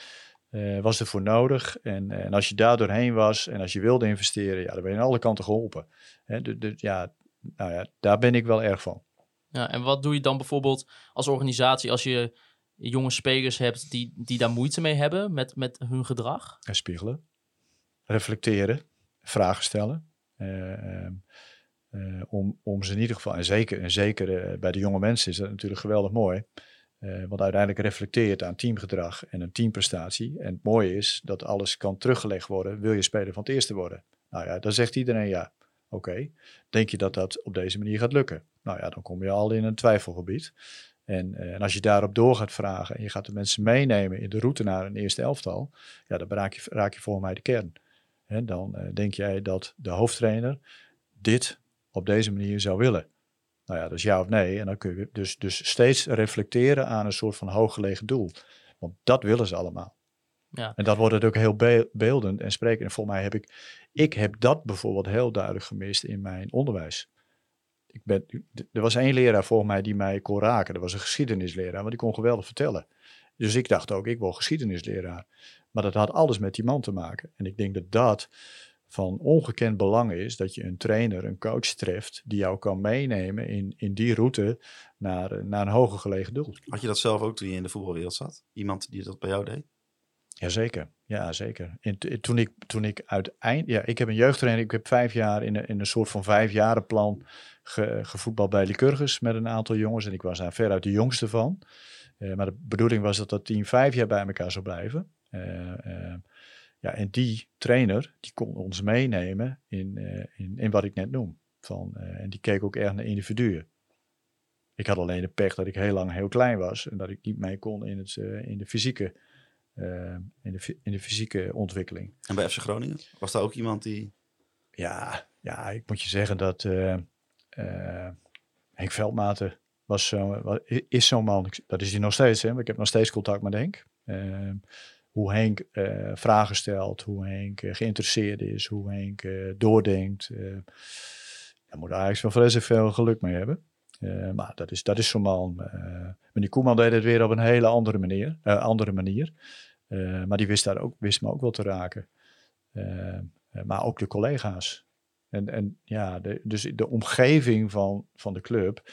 uh, was ervoor nodig. En, en als je daar doorheen was en als je wilde investeren, ja, dan ben je aan alle kanten geholpen. Hè, de, de, ja, nou ja, daar ben ik wel erg van. Ja, en wat doe je dan bijvoorbeeld als organisatie als je jonge spelers hebt die, die daar moeite mee hebben met, met hun gedrag? En spiegelen, reflecteren, vragen stellen. Uh, uh, om, om ze in ieder geval, en zeker, en zeker uh, bij de jonge mensen is dat natuurlijk geweldig mooi. want uiteindelijk reflecteert aan teamgedrag en een teamprestatie. En het mooie is dat alles kan teruggelegd worden. Wil je speler van het eerste worden? Nou ja, dan zegt iedereen ja. Oké, denk je dat dat op deze manier gaat lukken? Nou ja, dan kom je al in een twijfelgebied. En, en, als je daarop door gaat vragen en je gaat de mensen meenemen in de route naar een eerste elftal, ja, dan raak je, raak je voor mij de kern. En dan denk jij dat de hoofdtrainer dit op deze manier zou willen. Nou ja, dus ja of nee. En dan kun je dus, dus steeds reflecteren aan een soort van hooggelegen doel. Want dat willen ze allemaal. Ja. En dat wordt het ook heel beeldend en sprekend. En volgens mij heb ik, ik heb dat bijvoorbeeld heel duidelijk gemist in mijn onderwijs. Ik ben, er was één leraar volgens mij die mij kon raken. Dat was een geschiedenisleraar, maar die kon geweldig vertellen. Dus ik dacht ook, ik wil geschiedenisleraar. Maar dat had alles met die man te maken. En ik denk dat dat van ongekend belang is dat je een trainer, een coach treft die jou kan meenemen in, in die route naar, naar een hoger gelegen doel. Had je dat zelf ook toen je in de voetbalwereld zat? Iemand die dat bij jou deed? Jazeker, ja zeker. In, toen ik, toen ik uiteindelijk, ja, ik heb een jeugdtrainer, ik heb vijf jaar in een, in een soort van vijfjarenplan ge, gevoetbald bij Lycurgus met een aantal jongens en ik was daar veruit de jongste van. Uh, maar de bedoeling was dat dat team vijf jaar bij elkaar zou blijven. Uh, uh, ja, en die trainer, die kon ons meenemen in, in, in wat ik net noem. Van, en die keek ook erg naar individuen. Ik had alleen de pech dat ik heel lang heel klein was en dat ik niet mee kon in, het, in de fysieke uh, in, de, in de fysieke ontwikkeling. En bij FC Groningen? Was daar ook iemand die... Ja, ja ik moet je zeggen dat uh, uh, Henk Veldmaten was zo, is zo'n man. Dat is hij nog steeds. Hè? Ik heb nog steeds contact met Henk. Hoe Henk vragen stelt, hoe Henk geïnteresseerd is, hoe Henk doordenkt. daar moet eigenlijk wel vreselijk veel geluk mee hebben. Uh, maar dat is, dat is zo'n man. Uh, meneer Koeman deed het weer op een hele andere manier. Uh, andere manier. Uh, maar die wist, daar ook, wist me ook wel te raken. Uh, maar ook de collega's. En, en ja, dus de omgeving van, van de club,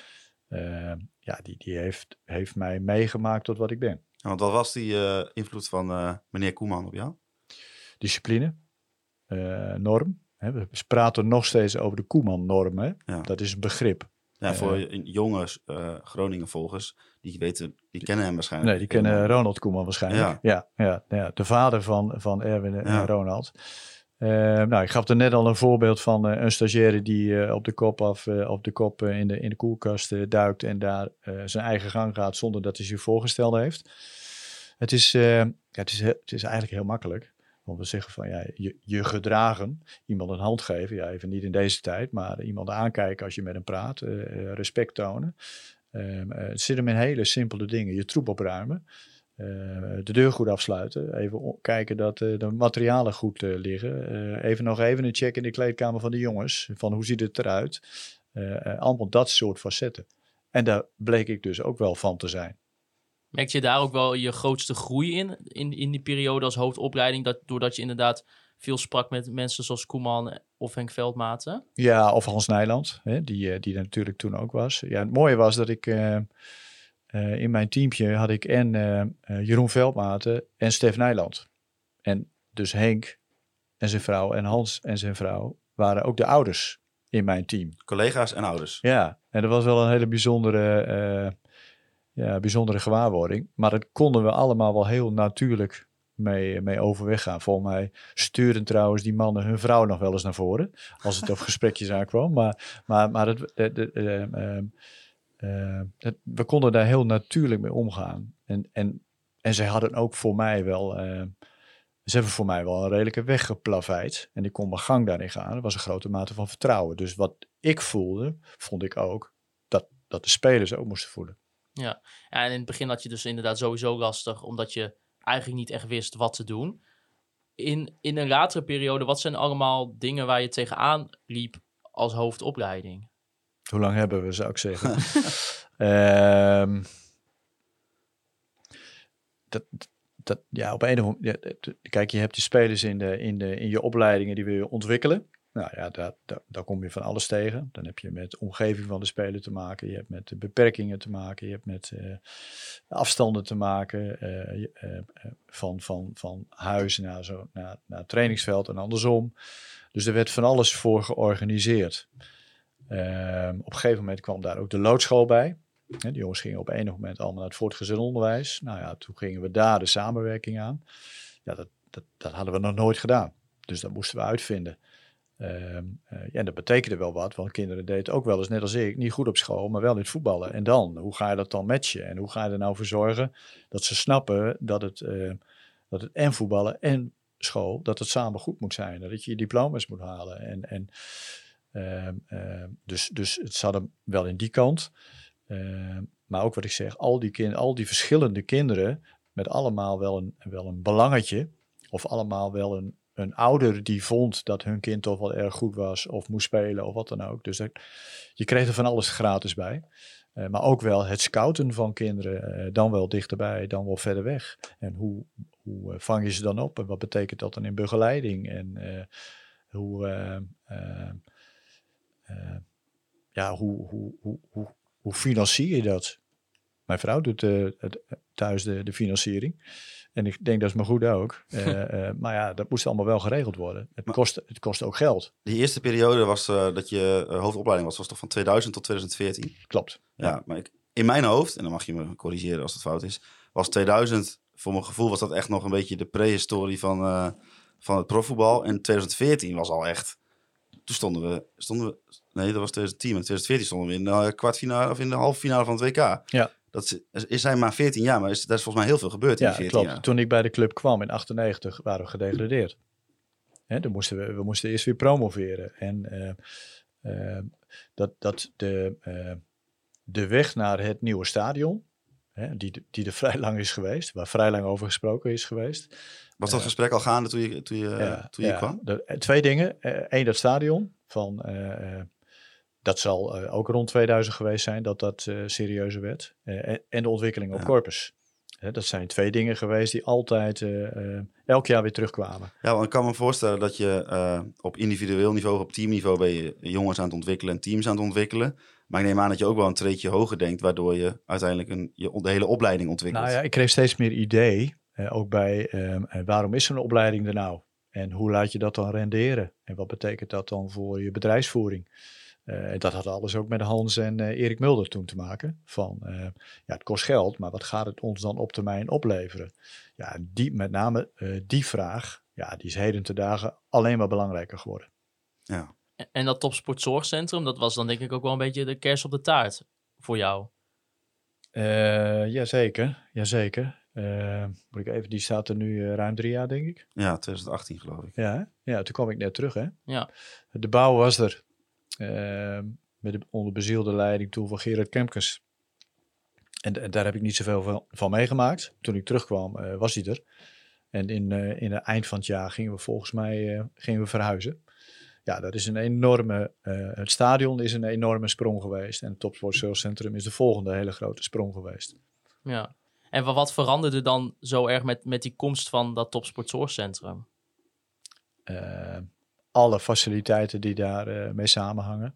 uh, ja, die, die heeft, heeft mij meegemaakt tot wat ik ben. Want wat was die invloed van meneer Koeman op jou? Discipline, norm. Hè, we praten nog steeds over de Koeman-norm. Ja. Dat is een begrip. Ja, voor jonge uh, Groningen-volgers, die weten, die kennen hem waarschijnlijk. Nee, die kennen Ronald Koeman waarschijnlijk. Ja, ja, ja, ja de vader van, van Erwin en Ronald. Uh, nou, ik gaf er net al een voorbeeld van uh, een stagiaire die op de kop af, op de kop in, de, in de koelkast duikt en daar zijn eigen gang gaat zonder dat hij zich voorgesteld heeft. Het is, ja, het is, het is eigenlijk heel makkelijk. Om te zeggen van ja, je, je gedragen, iemand een hand geven, ja, even niet in deze tijd, maar iemand aankijken als je met hem praat, respect tonen. Uh, het zit hem in hele simpele dingen. Je troep opruimen, de deur goed afsluiten, even kijken dat de materialen goed liggen. even nog even een check in de kleedkamer van de jongens, van hoe ziet het eruit. allemaal dat soort facetten. En daar bleek ik dus ook wel van te zijn. Merk je daar ook wel je grootste groei in, in, in die periode als hoofdopleiding? Dat, doordat je inderdaad veel sprak met mensen zoals Koeman of Henk Veldmaten? Ja, of Hans Nijland, hè, die, eh, die er natuurlijk toen ook was. Ja, het mooie was dat ik uh, uh, in mijn teampje had ik en uh, Jeroen Veldmaten en Stef Nijland. En dus Henk en zijn vrouw en Hans en zijn vrouw waren ook de ouders in mijn team. Collega's en ouders. Ja, en dat was wel een hele bijzondere ja, bijzondere gewaarwording. Maar dat konden we allemaal wel heel natuurlijk mee, mee overweg gaan. Volgens mij sturen trouwens die mannen hun vrouw nog wel eens naar voren. Als het op [laughs] gesprekjes aankwam. Maar, maar, maar het, de, de, eh, we konden daar heel natuurlijk mee omgaan. En, en, en ze hadden ook voor mij wel... ehm, ze hebben voor mij wel een redelijke weg geplaveid. En ik kon mijn gang daarin gaan. Er was een grote mate van vertrouwen. Dus wat ik voelde, vond ik ook dat, dat de spelers ook moesten voelen. Ja, en in het begin had je dus inderdaad sowieso lastig, omdat je eigenlijk niet echt wist wat te doen. In, in een latere periode, wat zijn allemaal dingen waar je tegenaan liep als hoofdopleiding? Hoe lang hebben we, zou ik zeggen? [laughs] Ehm, dat, dat, ja, op een of andere ja, Kijk, je hebt die spelers in, de, in, de, in je opleidingen die wil je ontwikkelen. Nou ja, daar, daar, daar kom je van alles tegen. Dan heb je met de omgeving van de speler te maken. Je hebt met de beperkingen te maken. Je hebt met eh, afstanden te maken. eh, eh, van, van, van huis naar, zo, naar, naar het trainingsveld en andersom. Dus er werd van alles voor georganiseerd. Ehm, op een gegeven moment kwam daar ook de loodschool bij. Die jongens gingen op enig moment allemaal naar het voortgezet onderwijs. Nou ja, toen gingen we daar de samenwerking aan. Ja, dat, dat, dat hadden we nog nooit gedaan. Dus dat moesten we uitvinden. Ehm, eh, ja, en dat betekende wel wat, want kinderen deden ook wel eens, net als ik, niet goed op school, maar wel in het voetballen. En dan, hoe ga je dat dan matchen? En hoe ga je er nou voor zorgen dat ze snappen dat het, eh, dat het en voetballen en school, dat het samen goed moet zijn. Dat je je diploma's moet halen. En, en, dus, dus het zat hem wel in die kant. Ehm, maar ook wat ik zeg, al die, kind, al die verschillende kinderen met allemaal wel een, wel een belangetje. Of allemaal wel een, een ouder die vond dat hun kind toch wel erg goed was of moest spelen of wat dan ook. Dus je kreeg er van alles gratis bij. Eh, maar ook wel het scouten van kinderen, eh, dan wel dichterbij, dan wel verder weg. En hoe, hoe eh, vang je ze dan op en wat betekent dat dan in begeleiding? En hoe, ja, hoe, hoe, hoe, hoe, hoe financier je dat? Mijn vrouw doet eh, het, thuis de, de financiering. En ik denk dat is me goed ook. Eh, [laughs] eh, maar ja, dat moest allemaal wel geregeld worden. Het, Maar- kost, het kost ook geld. Die eerste periode was eh, dat je eh, hoofdopleiding was, was toch van 2000 tot 2014? Klopt. Ja, maar ik, in mijn hoofd, en dan mag je me corrigeren als het fout is, was 2000, voor mijn gevoel was dat echt nog een beetje de prehistorie van, eh, van het profvoetbal. En 2014 was al echt, toen stonden we, stonden we, nee dat was 2010, maar 2014 stonden we in de eh, kwartfinale of in de halve finale van het WK. Ja. Dat is, is zijn maar 14 jaar, maar is, daar is volgens mij heel veel gebeurd in Ja, 14 klopt. jaar. Toen ik bij de club kwam in 98 waren we gedegradeerd. Hè, dan moesten we, we moesten eerst weer promoveren. En eh, eh, dat, dat de, de weg naar het nieuwe stadion, hè, die, die er [laughs] vrij lang is geweest, waar vrij lang over gesproken is geweest. Was dat gesprek al gaande toen je, toen je, Ja, toen je kwam? de- eh, twee dingen. Eén, dat stadion. Van, eh, eh, dat zal eh, ook rond 2000 geweest zijn dat dat eh, serieuzer werd. Eh, en, de ontwikkeling op. Corpus. Dat zijn twee dingen geweest die altijd eh, eh, elk jaar weer terugkwamen. Ja, want ik kan me voorstellen dat je eh, op individueel niveau, op teamniveau ben je jongens aan het ontwikkelen en teams aan het ontwikkelen. Maar ik neem aan dat je ook wel een treedje hoger denkt, waardoor je uiteindelijk een, je, de hele opleiding ontwikkelt. Nou ja, ik kreeg steeds meer idee, eh, ook bij ehm, eh, waarom is zo'n opleiding er nou? En hoe laat je dat dan renderen? En wat betekent dat dan voor je bedrijfsvoering? Eh, en dat had alles ook met Hans en eh, Erik Mulder toen te maken. Van, eh, ja, het kost geld, maar wat gaat het ons dan op termijn opleveren? Ja, die, met name eh, die vraag, ja, die is heden te dagen alleen maar belangrijker geworden. Ja. En- dat topsportzorgcentrum, dat was dan denk ik ook wel een beetje de kers op de taart voor jou. Eh jazeker, jazeker. Eh, moet ik even, die staat er nu eh, ruim drie jaar, denk ik. ja, 2018 geloof ik. Ja, hè? ja, toen kwam ik net terug. Hè? Ja. De bouw was er. Ehm, met de, onder bezielde leiding toen van Gerard Kemkes. En, en daar heb ik niet zoveel van, van meegemaakt. Toen ik terugkwam eh, was hij er. En in, eh, in het eind van het jaar gingen we volgens mij eh, gingen we verhuizen. Ja, dat is een enorme... eh, het stadion is een enorme sprong geweest. En het topsportzorgcentrum is de volgende hele grote sprong geweest. Ja. En wa- wat veranderde dan zo erg met, met die komst van dat topsportzorgcentrum? Eh, alle faciliteiten die daar eh, mee samenhangen.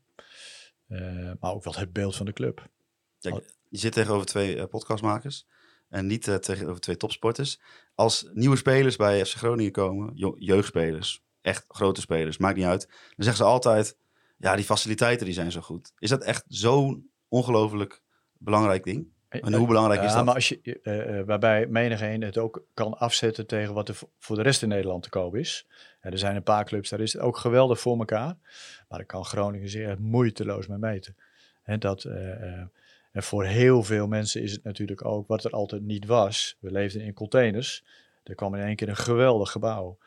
Eh, maar ook wel het beeld van de club. Kijk, je zit tegenover twee podcastmakers en niet tegenover twee topsporters. Als nieuwe spelers bij FC Groningen komen, jeugdspelers, echt grote spelers, maakt niet uit. Dan zeggen ze altijd, ja, die faciliteiten die zijn zo goed. Is dat echt zo'n ongelooflijk belangrijk ding? En hoe belangrijk is dat? maar als je, eh, eh, waarbij menigeen het ook kan afzetten tegen wat er voor- de rest in Nederland te koop is. Er zijn een paar clubs, daar is het ook geweldig voor elkaar. Maar daar kan Groningen zeer moeiteloos mee meten. En, dat, eh, en voor heel veel mensen is het natuurlijk ook wat er altijd niet was. We leefden in containers. Er kwam in één keer een geweldig gebouw.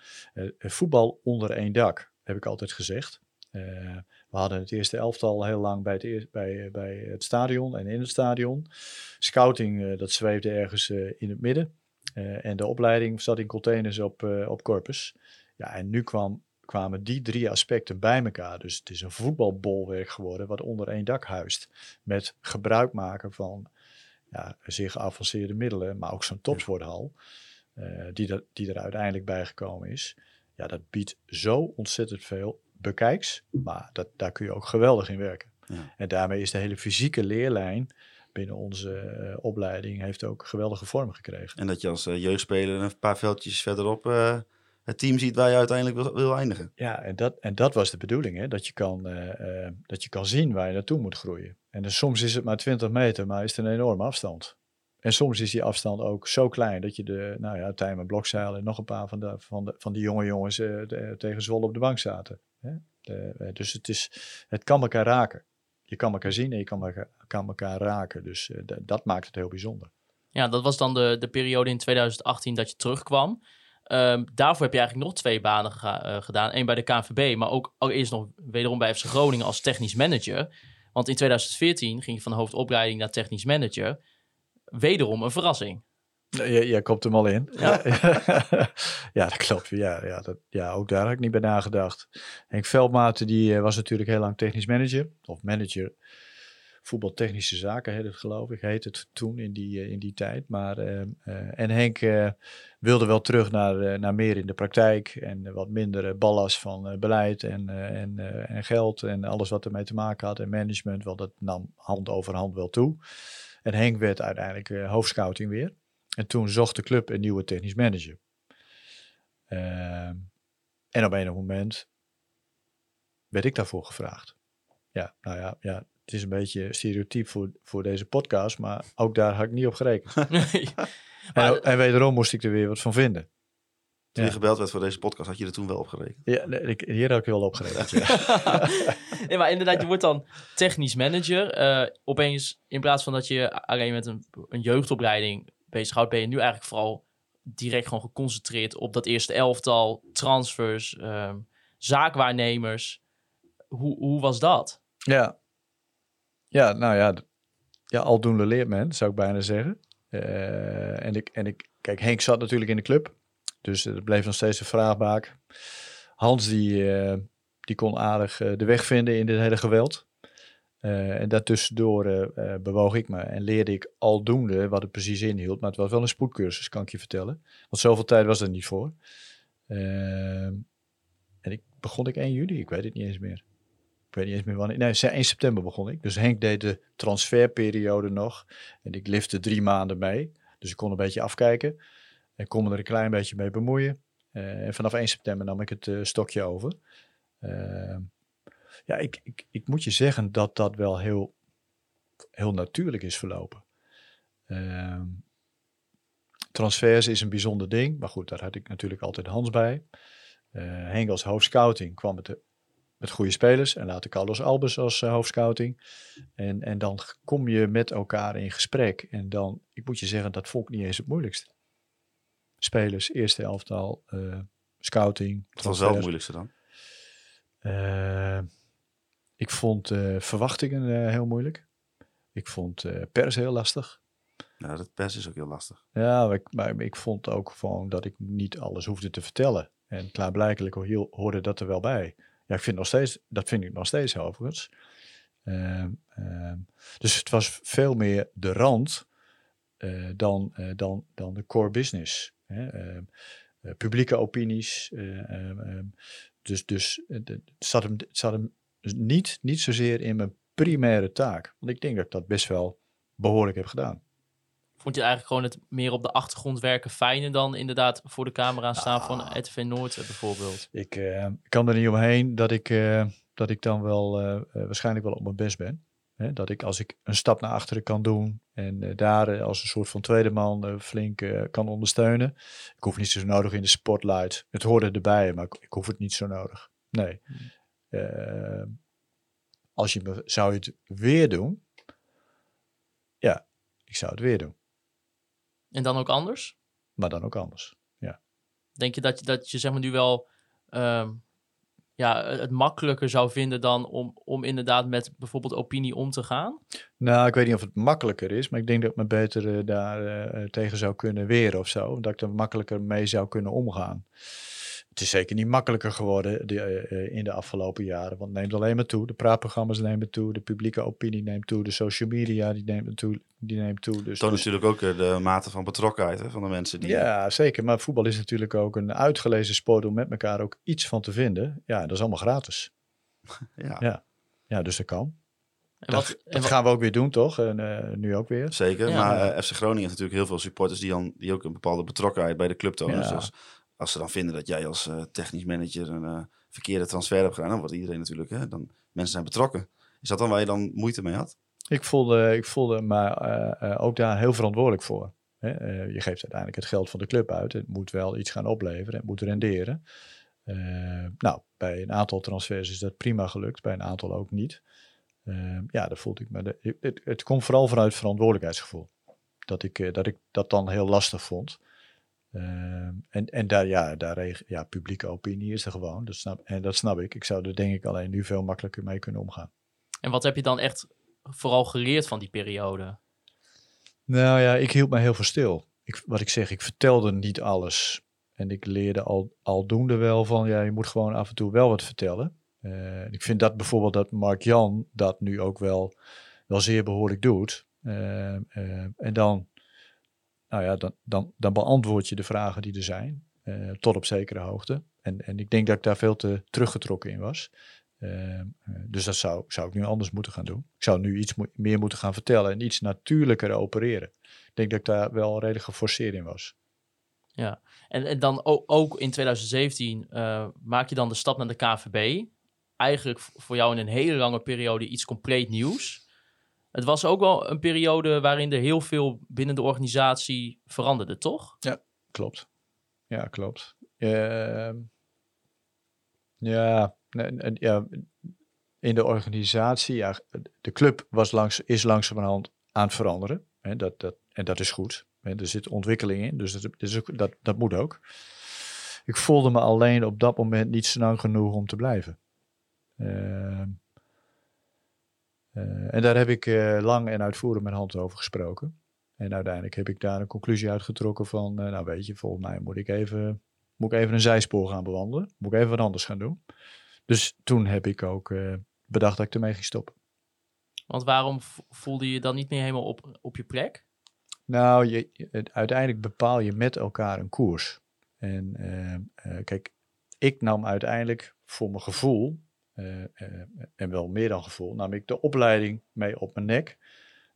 Voetbal onder één dak, heb ik altijd gezegd. We hadden het eerste elftal heel lang bij het, bij, eh, bij het stadion en in het stadion. Scouting, eh, dat zweefde ergens eh, in het midden. En de opleiding zat in containers op, op Corpus. Ja, en nu kwam, kwamen die drie aspecten bij elkaar. Dus het is een voetbalbolwerk geworden wat onder één dak huist. Met gebruik maken van ja, zeer geavanceerde middelen, maar ook zo'n topsporthal. die, er, die er uiteindelijk bijgekomen is. Ja, dat biedt zo ontzettend veel bekijks. Maar dat, daar kun je ook geweldig in werken. Ja. En daarmee is de hele fysieke leerlijn binnen onze eh, opleiding heeft ook geweldige vorm gekregen. En dat je als eh, jeugdspeler een paar veldjes verderop eh, het team ziet waar je uiteindelijk wil, wil eindigen. Ja, en dat, en dat was de bedoeling, hè? Dat, je kan, dat je kan zien waar je naartoe moet groeien. En dus soms is het maar 20 meter, maar is het een enorme afstand. En soms is die afstand ook zo klein dat je de, nou ja, Tijmen Blokzeil en nog een paar van, de, van, de, van die jonge jongens de- tegen Zwolle op de bank zaten. Eh, dus het, is, het kan elkaar raken. Je kan elkaar zien en je kan elkaar, kan elkaar raken. Dus eh, dat maakt het heel bijzonder. Ja, dat was dan de, de periode in 2018 dat je terugkwam. Ehm, daarvoor heb je eigenlijk nog twee banen eh, gedaan. Eén bij de KNVB, maar ook allereerst nog wederom bij FC Groningen als technisch manager. Want in 2014 ging je van hoofdopleiding naar technisch manager. Wederom een verrassing. Jij, jij hem al in. Ja. [laughs] ja, dat klopt. Ja, ja, dat, ja, ook daar had ik niet bij nagedacht. Henk Veldmaten die eh, was natuurlijk heel lang technisch manager. Of manager voetbaltechnische zaken, heet het geloof ik. Heet het toen in die, eh, in die tijd. Maar, eh, eh, en Henk wilde wel terug naar, naar meer in de praktijk. En wat minder ballast van beleid en, en, en geld. En alles wat ermee te maken had. En management, want dat nam hand over hand wel toe. En Henk werd uiteindelijk hoofdscouting weer. En toen zocht de club een nieuwe technisch manager. Ehm, en op een moment werd ik daarvoor gevraagd. Ja, nou ja, ja het is een beetje stereotyp voor, voor deze podcast, maar ook daar had ik niet op gerekend. [laughs] Nee. En, Maar- en wederom moest ik er weer wat van vinden. Toen Ja. je gebeld werd voor deze podcast, had je er toen wel op gerekend. Ja, nee, ik, hier had ik wel op gerekend. Ja. [laughs] nee, maar inderdaad, je wordt dan technisch manager. Eh, opeens, in plaats van dat je alleen met een, een jeugdopleiding bezighoudt, ben je nu eigenlijk vooral direct gewoon geconcentreerd op dat eerste elftal, transfers, ehm, zaakwaarnemers. Hoe, hoe was dat? Ja. Ja, nou ja, ja, aldoende leert men, zou ik bijna zeggen. Eh, en, ik, en ik, kijk, Henk zat natuurlijk in de club, dus het bleef nog steeds een vraagbaak. Hans, die, eh, die kon aardig eh, de weg vinden in dit hele geweld. Eh, en daartussendoor eh, eh, bewoog ik me en leerde ik aldoende wat het precies inhield. Maar het was wel een spoedcursus, kan ik je vertellen. Want zoveel tijd was er niet voor. Ehm, en ik begon ik 1 juli, ik weet het niet eens meer. Ik weet niet eens meer wanneer. Nee, 1 september begon ik. Dus Henk deed de transferperiode nog. En ik lifte drie maanden mee. Dus ik kon een beetje afkijken. En kon me er een klein beetje mee bemoeien. En vanaf 1 september nam ik het stokje over. Eh, ja, ik, ik, ik moet je zeggen dat dat wel heel, heel natuurlijk is verlopen. Ehm, transfers is een bijzonder ding. Maar goed, daar had ik natuurlijk altijd Hans bij. Eh Henk als hoofdscouting kwam met, de, met goede spelers. En later Carlos Albers als eh, hoofdscouting. En, en dan kom je met elkaar in gesprek. En dan, ik moet je zeggen, dat vond ik niet eens het moeilijkste. Spelers, eerste elftal, eh, scouting. Wat was wel het moeilijkste dan? Ik vond eh, verwachtingen eh, heel moeilijk. Ik vond eh, pers heel lastig. Ja, dat pers is ook heel lastig. Ja, maar ik, maar ik vond ook gewoon dat ik niet alles hoefde te vertellen. En klaarblijkelijk ho- hoorde dat er wel bij. Ja, ik vind nog steeds, dat vind ik nog steeds overigens. Ehm, ehm, dus het was veel meer de rand dan, dan, dan de core business. Hè? Ehm, eh, publieke opinies. dus dus het zat hem, het zat hem niet, niet zozeer in mijn primaire taak. Want ik denk dat ik dat best wel behoorlijk heb gedaan. Vond je eigenlijk gewoon het meer op de achtergrond werken fijner dan inderdaad voor de camera staan Ah. van RTV Noord eh, bijvoorbeeld? Ik eh, kan er niet omheen dat ik, eh, dat ik dan wel waarschijnlijk wel op mijn best ben. Hè, dat ik als ik een stap naar achteren kan doen en daar als een soort van tweede man flink kan ondersteunen. Ik hoef niet zo nodig in de spotlight. Het hoorde erbij, maar ik, ik hoef het niet zo nodig. Nee. Hmm. Eh, als je zou je het weer doen? Ja, ik zou het weer doen. En dan ook anders? Maar dan ook anders. Denk je dat je, dat je zeg maar nu wel ehm, ja, het makkelijker zou vinden dan om, om inderdaad met bijvoorbeeld opinie om te gaan? Nou, ik weet niet of het makkelijker is, maar ik denk dat ik me beter eh, daar eh, tegen zou kunnen weren of zo. Dat ik er makkelijker mee zou kunnen omgaan. Het is zeker niet makkelijker geworden de, eh, eh, in de afgelopen jaren, want het neemt alleen maar toe. De praatprogramma's nemen toe, de publieke opinie neemt toe, de social media die neemt toe. Die neemt toe dus, Toont natuurlijk ook eh, de mate van betrokkenheid hè, van de mensen die... ja, zeker. Maar voetbal is natuurlijk ook een uitgelezen sport om met elkaar ook iets van te vinden. Ja, dat is allemaal gratis. [laughs] Ja, Ja. Ja, dus dat kan. En Dat, wat, en dat wat- gaan we ook weer doen, toch? En eh, nu ook weer. zeker. Ja. maar FC Groningen heeft natuurlijk heel veel supporters die, dan, die ook een bepaalde betrokkenheid bij de club tonen. Ja. Dus als ze dan vinden dat jij als eh, technisch manager een eh, verkeerde transfer hebt gedaan, dan wordt iedereen natuurlijk, hè, dan mensen zijn betrokken. Is dat dan waar je dan moeite mee had? Ik voelde, ik voelde me eh, ook daar heel verantwoordelijk voor. Hè? Je geeft uiteindelijk het geld van de club uit. Het moet wel iets gaan opleveren. Het moet renderen. Nou, bij een aantal transfers is dat prima gelukt. Bij een aantal ook niet. Eh, ja, daar voelde ik me... De, het, het komt vooral vanuit verantwoordelijkheidsgevoel. Dat ik, dat ik dat dan heel lastig vond. Eh, en en daar, ja, daar ja, publieke opinie is er gewoon. Dat snap, en dat snap ik. Ik zou er denk ik alleen nu veel makkelijker mee kunnen omgaan. en wat heb je dan echt vooral geleerd van die periode? Nou ja, ik hield me heel veel stil. Ik, wat ik zeg, ik vertelde niet alles. En ik leerde al, aldoende wel van, ja, je moet gewoon af en toe wel wat vertellen. Eh, ik vind dat bijvoorbeeld dat Mark Jan dat nu ook wel, wel zeer behoorlijk doet. Eh, eh, en dan, nou ja, dan, dan, dan beantwoord je de vragen die er zijn, eh, tot op zekere hoogte. En, en ik denk dat ik daar veel te teruggetrokken in was. Eh, eh, dus dat zou, zou ik nu anders moeten gaan doen. Ik zou nu iets meer moeten gaan vertellen en iets natuurlijker opereren. Ik denk dat ik daar wel redelijk geforceerd in was. En, en dan ook, ook in 2017 eh, maak je dan de stap naar de KVB. Eigenlijk voor jou in een hele lange periode iets compleet nieuws. Het was ook wel een periode waarin er heel veel binnen de organisatie veranderde, toch? Klopt. Ja, klopt. Ehm, ja, ja, in de organisatie, ja, de club was langs, is langzamerhand aan het veranderen. Hè, dat, dat, en dat is goed. Hè, er zit ontwikkeling in, dus dat, dus ook- dat, dat moet ook. Ik voelde me alleen op dat moment niet snel genoeg om te blijven. Eh, en daar heb ik eh, lang en uitvoerig met Hans over gesproken. En uiteindelijk heb ik daar een conclusie uitgetrokken van, eh, nou weet je, volgens mij moet ik even, moet ik even een zijspoor gaan bewandelen. Moet ik even wat anders gaan doen. Dus toen heb ik ook eh, bedacht dat ik ermee ging stoppen. Want waarom voelde je dan niet meer helemaal op, op je plek? Nou, je, uiteindelijk bepaal je met elkaar een koers. En eh, eh, kijk, ik nam uiteindelijk voor mijn gevoel, eh, eh, en wel meer dan gevoel, nam ik de opleiding mee op mijn nek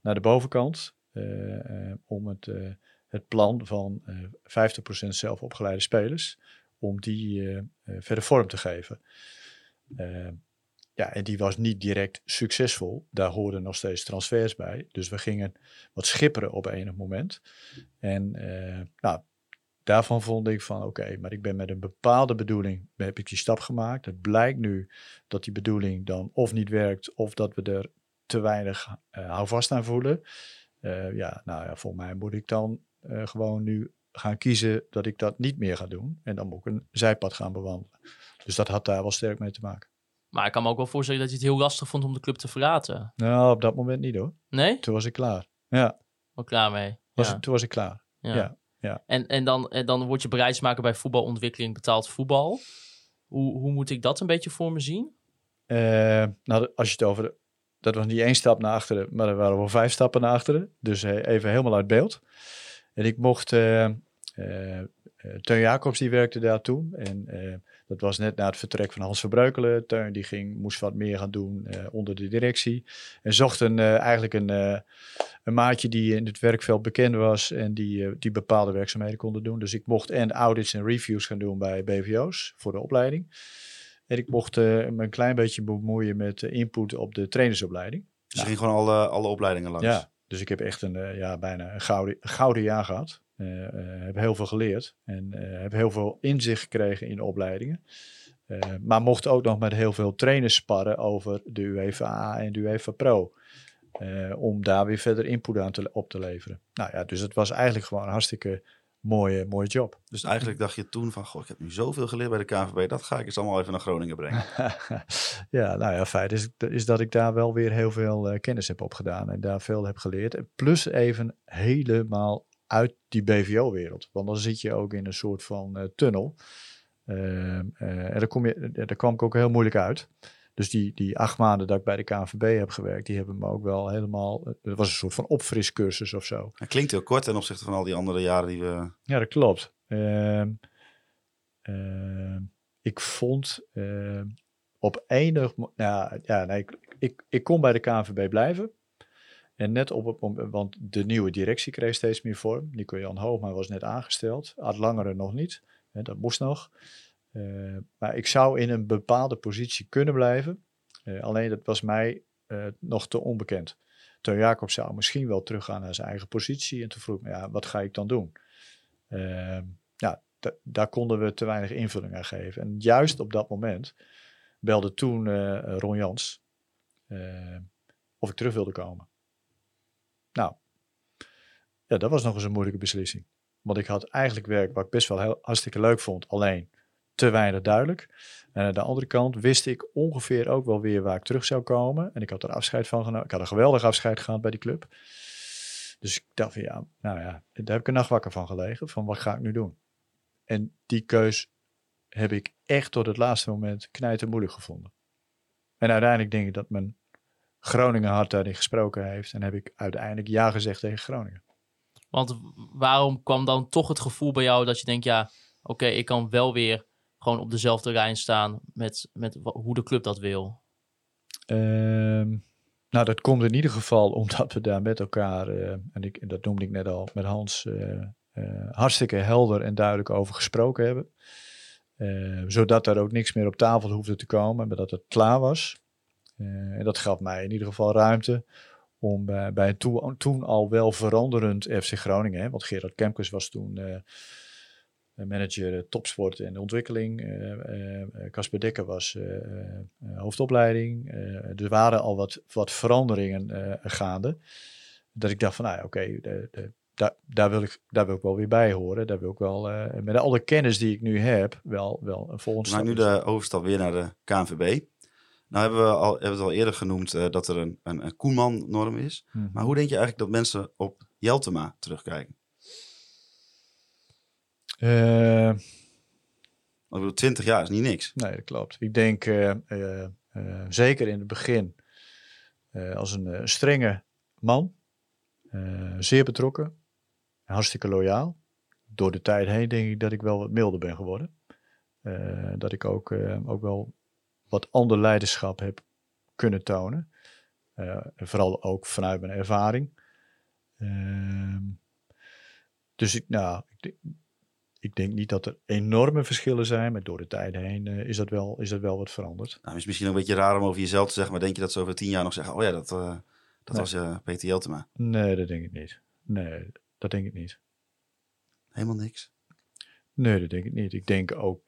naar de bovenkant. eh, eh, om het, eh, het plan van eh 50% zelf opgeleide spelers, om die eh, eh, verder vorm te geven. Eh, ja, en die was niet direct succesvol. Daar hoorden nog steeds transfers bij. Dus we gingen wat schipperen op enig moment. En eh, nou, daarvan vond ik van oké, maar ik ben met een bepaalde bedoeling, heb ik die stap gemaakt. Het blijkt nu dat die bedoeling dan of niet werkt, of dat we er te weinig eh houvast aan voelen. Eh, ja, nou ja, voor mij moet ik dan eh, gewoon nu gaan kiezen dat ik dat niet meer ga doen. En dan moet ik een zijpad gaan bewandelen. Dus dat had daar wel sterk mee te maken. Maar ik kan me ook wel voorstellen dat je het heel lastig vond om de club te verlaten. Nou, op dat moment niet hoor. Nee? Toen was ik klaar. Ja, Wel klaar mee. was, ja. toen was ik klaar. ja. ja. En, en, dan, en dan word je bereidsmaker bij voetbalontwikkeling betaald voetbal. Hoe, hoe moet ik dat een beetje voor me zien? Eh, nou, als je het over. De, dat was niet één stap naar achteren, maar er waren wel vijf stappen naar achteren. Dus eh, even helemaal uit beeld. En ik mocht. eh eh, eh, Teun Jacobs die werkte daar toen. En eh, dat was net na het vertrek van Hans Verbreukelen. Teun die ging, moest wat meer gaan doen eh, onder de directie. En zocht een, eh, eigenlijk een, eh, een maatje die in het werkveld bekend was. En die, die bepaalde werkzaamheden konden doen. Dus ik mocht en audits en reviews gaan doen bij BVO's voor de opleiding. En ik mocht me een klein beetje bemoeien met input op de trainersopleiding. Dus je ging gewoon alle, alle opleidingen langs. Ja, dus ik heb echt een, ja, bijna een gouden, een gouden jaar gehad. Eh, eh, heb heel veel geleerd en eh, heb heel veel inzicht gekregen in opleidingen. Maar mocht ook nog met heel veel trainers sparren over de UEFA en de UEFA Pro. om daar weer verder input aan te, op te leveren. Nou ja, dus het was eigenlijk gewoon een hartstikke mooie, mooie job. Dus eigenlijk dacht je toen van, goh, ik heb nu zoveel geleerd bij de KNVB. Dat ga ik eens allemaal even naar Groningen brengen. [laughs] ja, nou ja, feit is, is dat ik daar wel weer heel veel kennis heb opgedaan en daar veel heb geleerd. Plus even helemaal uit die BVO-wereld. Want dan zit je ook in een soort van eh, tunnel. Ehm, eh, en daar, kom je, daar kwam ik ook heel moeilijk uit. Dus die, die acht maanden dat ik bij de KNVB heb gewerkt, die hebben me ook wel helemaal... Het was een soort van opfriscursus of zo. Klinkt heel kort ten opzichte van al die andere jaren die we... Ja, dat klopt. Ehm, ehm, ik vond op enig... Nou, ja, nee, ik, ik, ik kon bij de KNVB blijven. En net op het moment, want de nieuwe directie kreeg steeds meer vorm. Nico Jan Hoogma was net aangesteld. Ad Langere nog niet. Hè, dat moest nog. Eh, maar ik zou in een bepaalde positie kunnen blijven. Eh, alleen dat was mij eh, nog te onbekend. Teun Jacob zou misschien wel teruggaan naar zijn eigen positie. En toen vroeg me, ja, wat ga ik dan doen? Ehm, ja, da- daar konden we te weinig invulling aan geven. En juist op dat moment belde toen Ron Jans of ik terug wilde komen. Nou, ja, dat was nog eens een moeilijke beslissing. Want ik had eigenlijk werk wat ik best wel heel, hartstikke leuk vond, alleen te weinig duidelijk. En aan de andere kant wist ik ongeveer ook wel weer waar ik terug zou komen. En ik had er afscheid van genomen. Ik had een geweldig afscheid gehad bij die club. Dus ik dacht ja, nou ja, daar heb ik een nacht wakker van gelegen. Van wat ga ik nu doen? En die keus heb ik echt tot het laatste moment knijten moeilijk gevonden. En uiteindelijk denk ik dat mijn Groningen hart daarin gesproken heeft. En heb ik uiteindelijk ja gezegd tegen Groningen. Want waarom kwam dan toch het gevoel bij jou dat je denkt, ja, oké, ik kan wel weer gewoon op dezelfde lijn staan met, met hoe de club dat wil? Ehm, nou, dat komt in ieder geval [laughs] omdat we daar met elkaar, eh, en ik, en dat noemde ik net al met Hans, eh, eh, hartstikke helder en duidelijk over gesproken hebben. Eh, zodat er ook niks meer op tafel hoefde te komen, maar dat het klaar was. Eh, en dat gaf mij in ieder geval ruimte om bij, bij een toen, toen al wel veranderend FC Groningen, hè, want Gerard Kemkes was toen eh, manager eh, topsport en ontwikkeling. eh, eh, eh, Casper Dekker was eh, eh, eh, hoofdopleiding. Eh, er waren al wat, wat veranderingen eh, gaande. Dat ik dacht van, nou ja, oké, daar, daar, wil ik, daar wil ik wel weer bij horen. Daar wil ik wel, eh, met alle kennis die ik nu heb, wel, wel een volgende We maken nu stap de overstap weer naar de KNVB. Nou hebben we al, hebben we het al eerder genoemd eh, dat er een, een, een Koeman-norm is. Mhm. Maar hoe denk je eigenlijk dat mensen op Jeltema terugkijken? Want ik bedoel, 20 jaar is niet niks. Nee, dat klopt. Ik denk eh, zeker in het begin als een strenge man, zeer betrokken, hartstikke loyaal. Door de tijd heen denk ik dat ik wel wat milder ben geworden. Dat ik ook, ook wel wat ander leiderschap heb kunnen tonen. Eh, vooral ook vanuit mijn ervaring. Ehm, dus ik, nou, ik, denk- ik denk niet dat er enorme verschillen zijn, maar door de tijd heen eh, is, dat wel, is dat wel wat veranderd. Nou, het is misschien een beetje raar om over jezelf te zeggen, maar denk je dat ze over 10 jaar nog zeggen, oh ja, dat, eh, dat Nee. was Peter Jeltema. Nee, dat denk ik niet. Nee, dat denk ik niet. Helemaal niks. Nee, dat denk ik niet. Ik denk ook,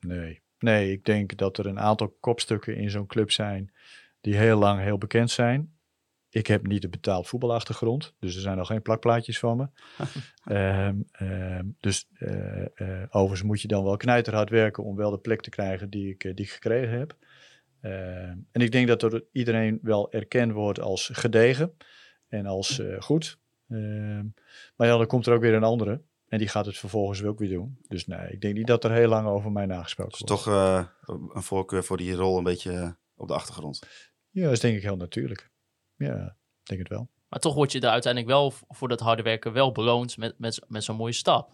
nee. Nee, ik denk dat er een aantal kopstukken in zo'n club zijn die heel lang heel bekend zijn. Ik heb niet een betaald voetbalachtergrond, dus er zijn nog geen plakplaatjes van me. [laughs] Ehm, ehm, dus eh, eh, overigens moet je dan wel knijterhard werken om wel de plek te krijgen die ik, eh, die ik gekregen heb. Ehm, en ik denk dat er iedereen wel erkend wordt als gedegen en als goed. Maar ja, dan komt er ook weer een andere. En die gaat het vervolgens ook weer doen. Dus nee, ik denk niet dat er heel lang over mij nagesproken Dus wordt. toch eh, een voorkeur voor die rol een beetje eh, op de achtergrond. Ja, dat is denk ik heel natuurlijk. Ja, denk het wel. Maar toch word je er uiteindelijk wel voor dat harde werken wel beloond met, met, met zo'n mooie stap.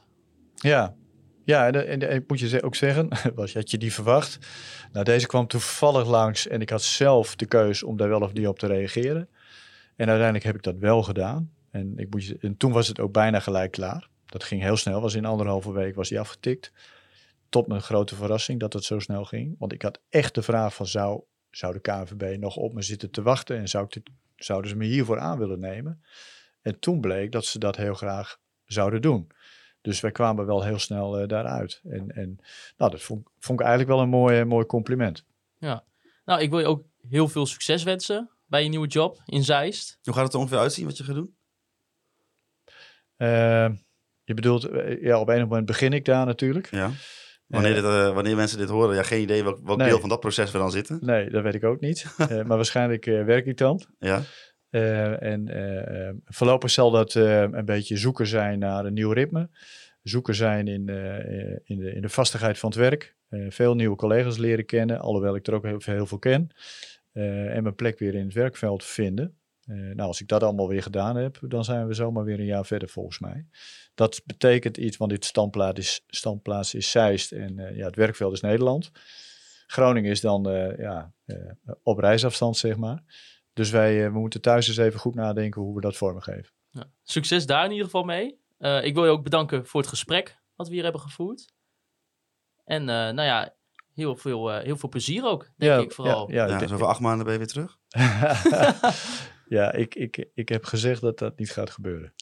Ja, ja en, en, en ik moet je ook zeggen, [laughs] was, had je die verwacht? Nou, deze kwam toevallig langs en ik had zelf de keus om daar wel of niet op te reageren. En uiteindelijk heb ik dat wel gedaan. En, ik moet je, en toen was het ook bijna gelijk klaar. Dat ging heel snel, was in anderhalve week was die afgetikt. Tot mijn grote verrassing dat het zo snel ging. Want ik had echt de vraag van zou, zou de KNVB nog op me zitten te wachten? En zou ik dit zouden ze me hiervoor aan willen nemen. En toen bleek dat ze dat heel graag zouden doen. Dus wij kwamen wel heel snel uh, daaruit. En, en nou, dat vond, vond ik eigenlijk wel een mooi, mooi compliment. Ja, nou, ik wil je ook heel veel succes wensen bij je nieuwe job in Zeist. Hoe gaat het er ongeveer uitzien wat je gaat doen? Uh, je bedoelt, eh, ja, op een moment begin ik daar natuurlijk. Ja. Wanneer, dit, uh, wanneer mensen dit horen, ja, geen idee welk, welk nee. deel van dat proces we dan zitten. Nee, dat weet ik ook niet. uh, [laughs] maar waarschijnlijk werk ik dan. Ja. en voorlopig zal dat een beetje zoeken zijn naar een nieuw ritme. Zoeken zijn in, in, de, in de vastigheid van het werk. veel nieuwe collega's leren kennen, alhoewel ik er ook heel, heel veel ken. en mijn plek weer in het werkveld vinden. Nou, als ik dat allemaal weer gedaan heb, dan zijn we zomaar weer een jaar verder volgens mij. Dat betekent iets, want dit standplaats is, standplaats is Zeist en uh, ja, het werkveld is Nederland. Groningen is dan uh, ja, uh, op reisafstand, zeg maar. Dus wij we moeten thuis eens even goed nadenken hoe we dat vormgeven. Ja. Succes daar in ieder geval mee. ik wil je ook bedanken voor het gesprek wat we hier hebben gevoerd. En nou ja, heel veel, heel veel plezier ook, denk ja, ik vooral. Ja, ja, ja over acht maanden ben je weer terug? [laughs] [laughs] ja, ik, ik, ik heb gezegd dat dat niet gaat gebeuren.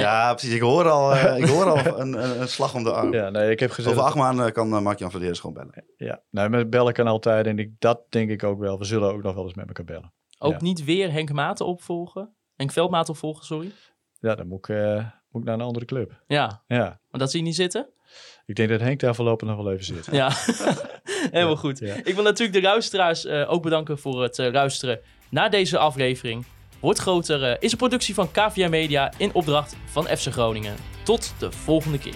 Ja, precies. Ik hoor al, uh, ik hoor al [laughs] een, een, een, slag om de arm. Ja, nee, ik heb gezegd... Over acht maanden kan uh, Mark-Jan Vladeris gewoon bellen. Ja, nou, met bellen kan altijd. En ik, dat denk ik ook wel. We zullen ook nog wel eens met elkaar bellen. Ook ja. niet weer Henk Maten opvolgen? Henk Veldmaten opvolgen, sorry? Ja, dan moet ik, uh, moet ik naar een andere club. Ja. ja. Maar dat zie je niet zitten? Ik denk dat Henk daar voorlopig nog wel even zit. Ja, [laughs] [laughs] helemaal ja, goed. Ja. Ik wil natuurlijk de luisteraars ook bedanken voor het luisteren naar deze aflevering. Wordt Groter is een productie van KVM Media in opdracht van FC Groningen. Tot de volgende keer.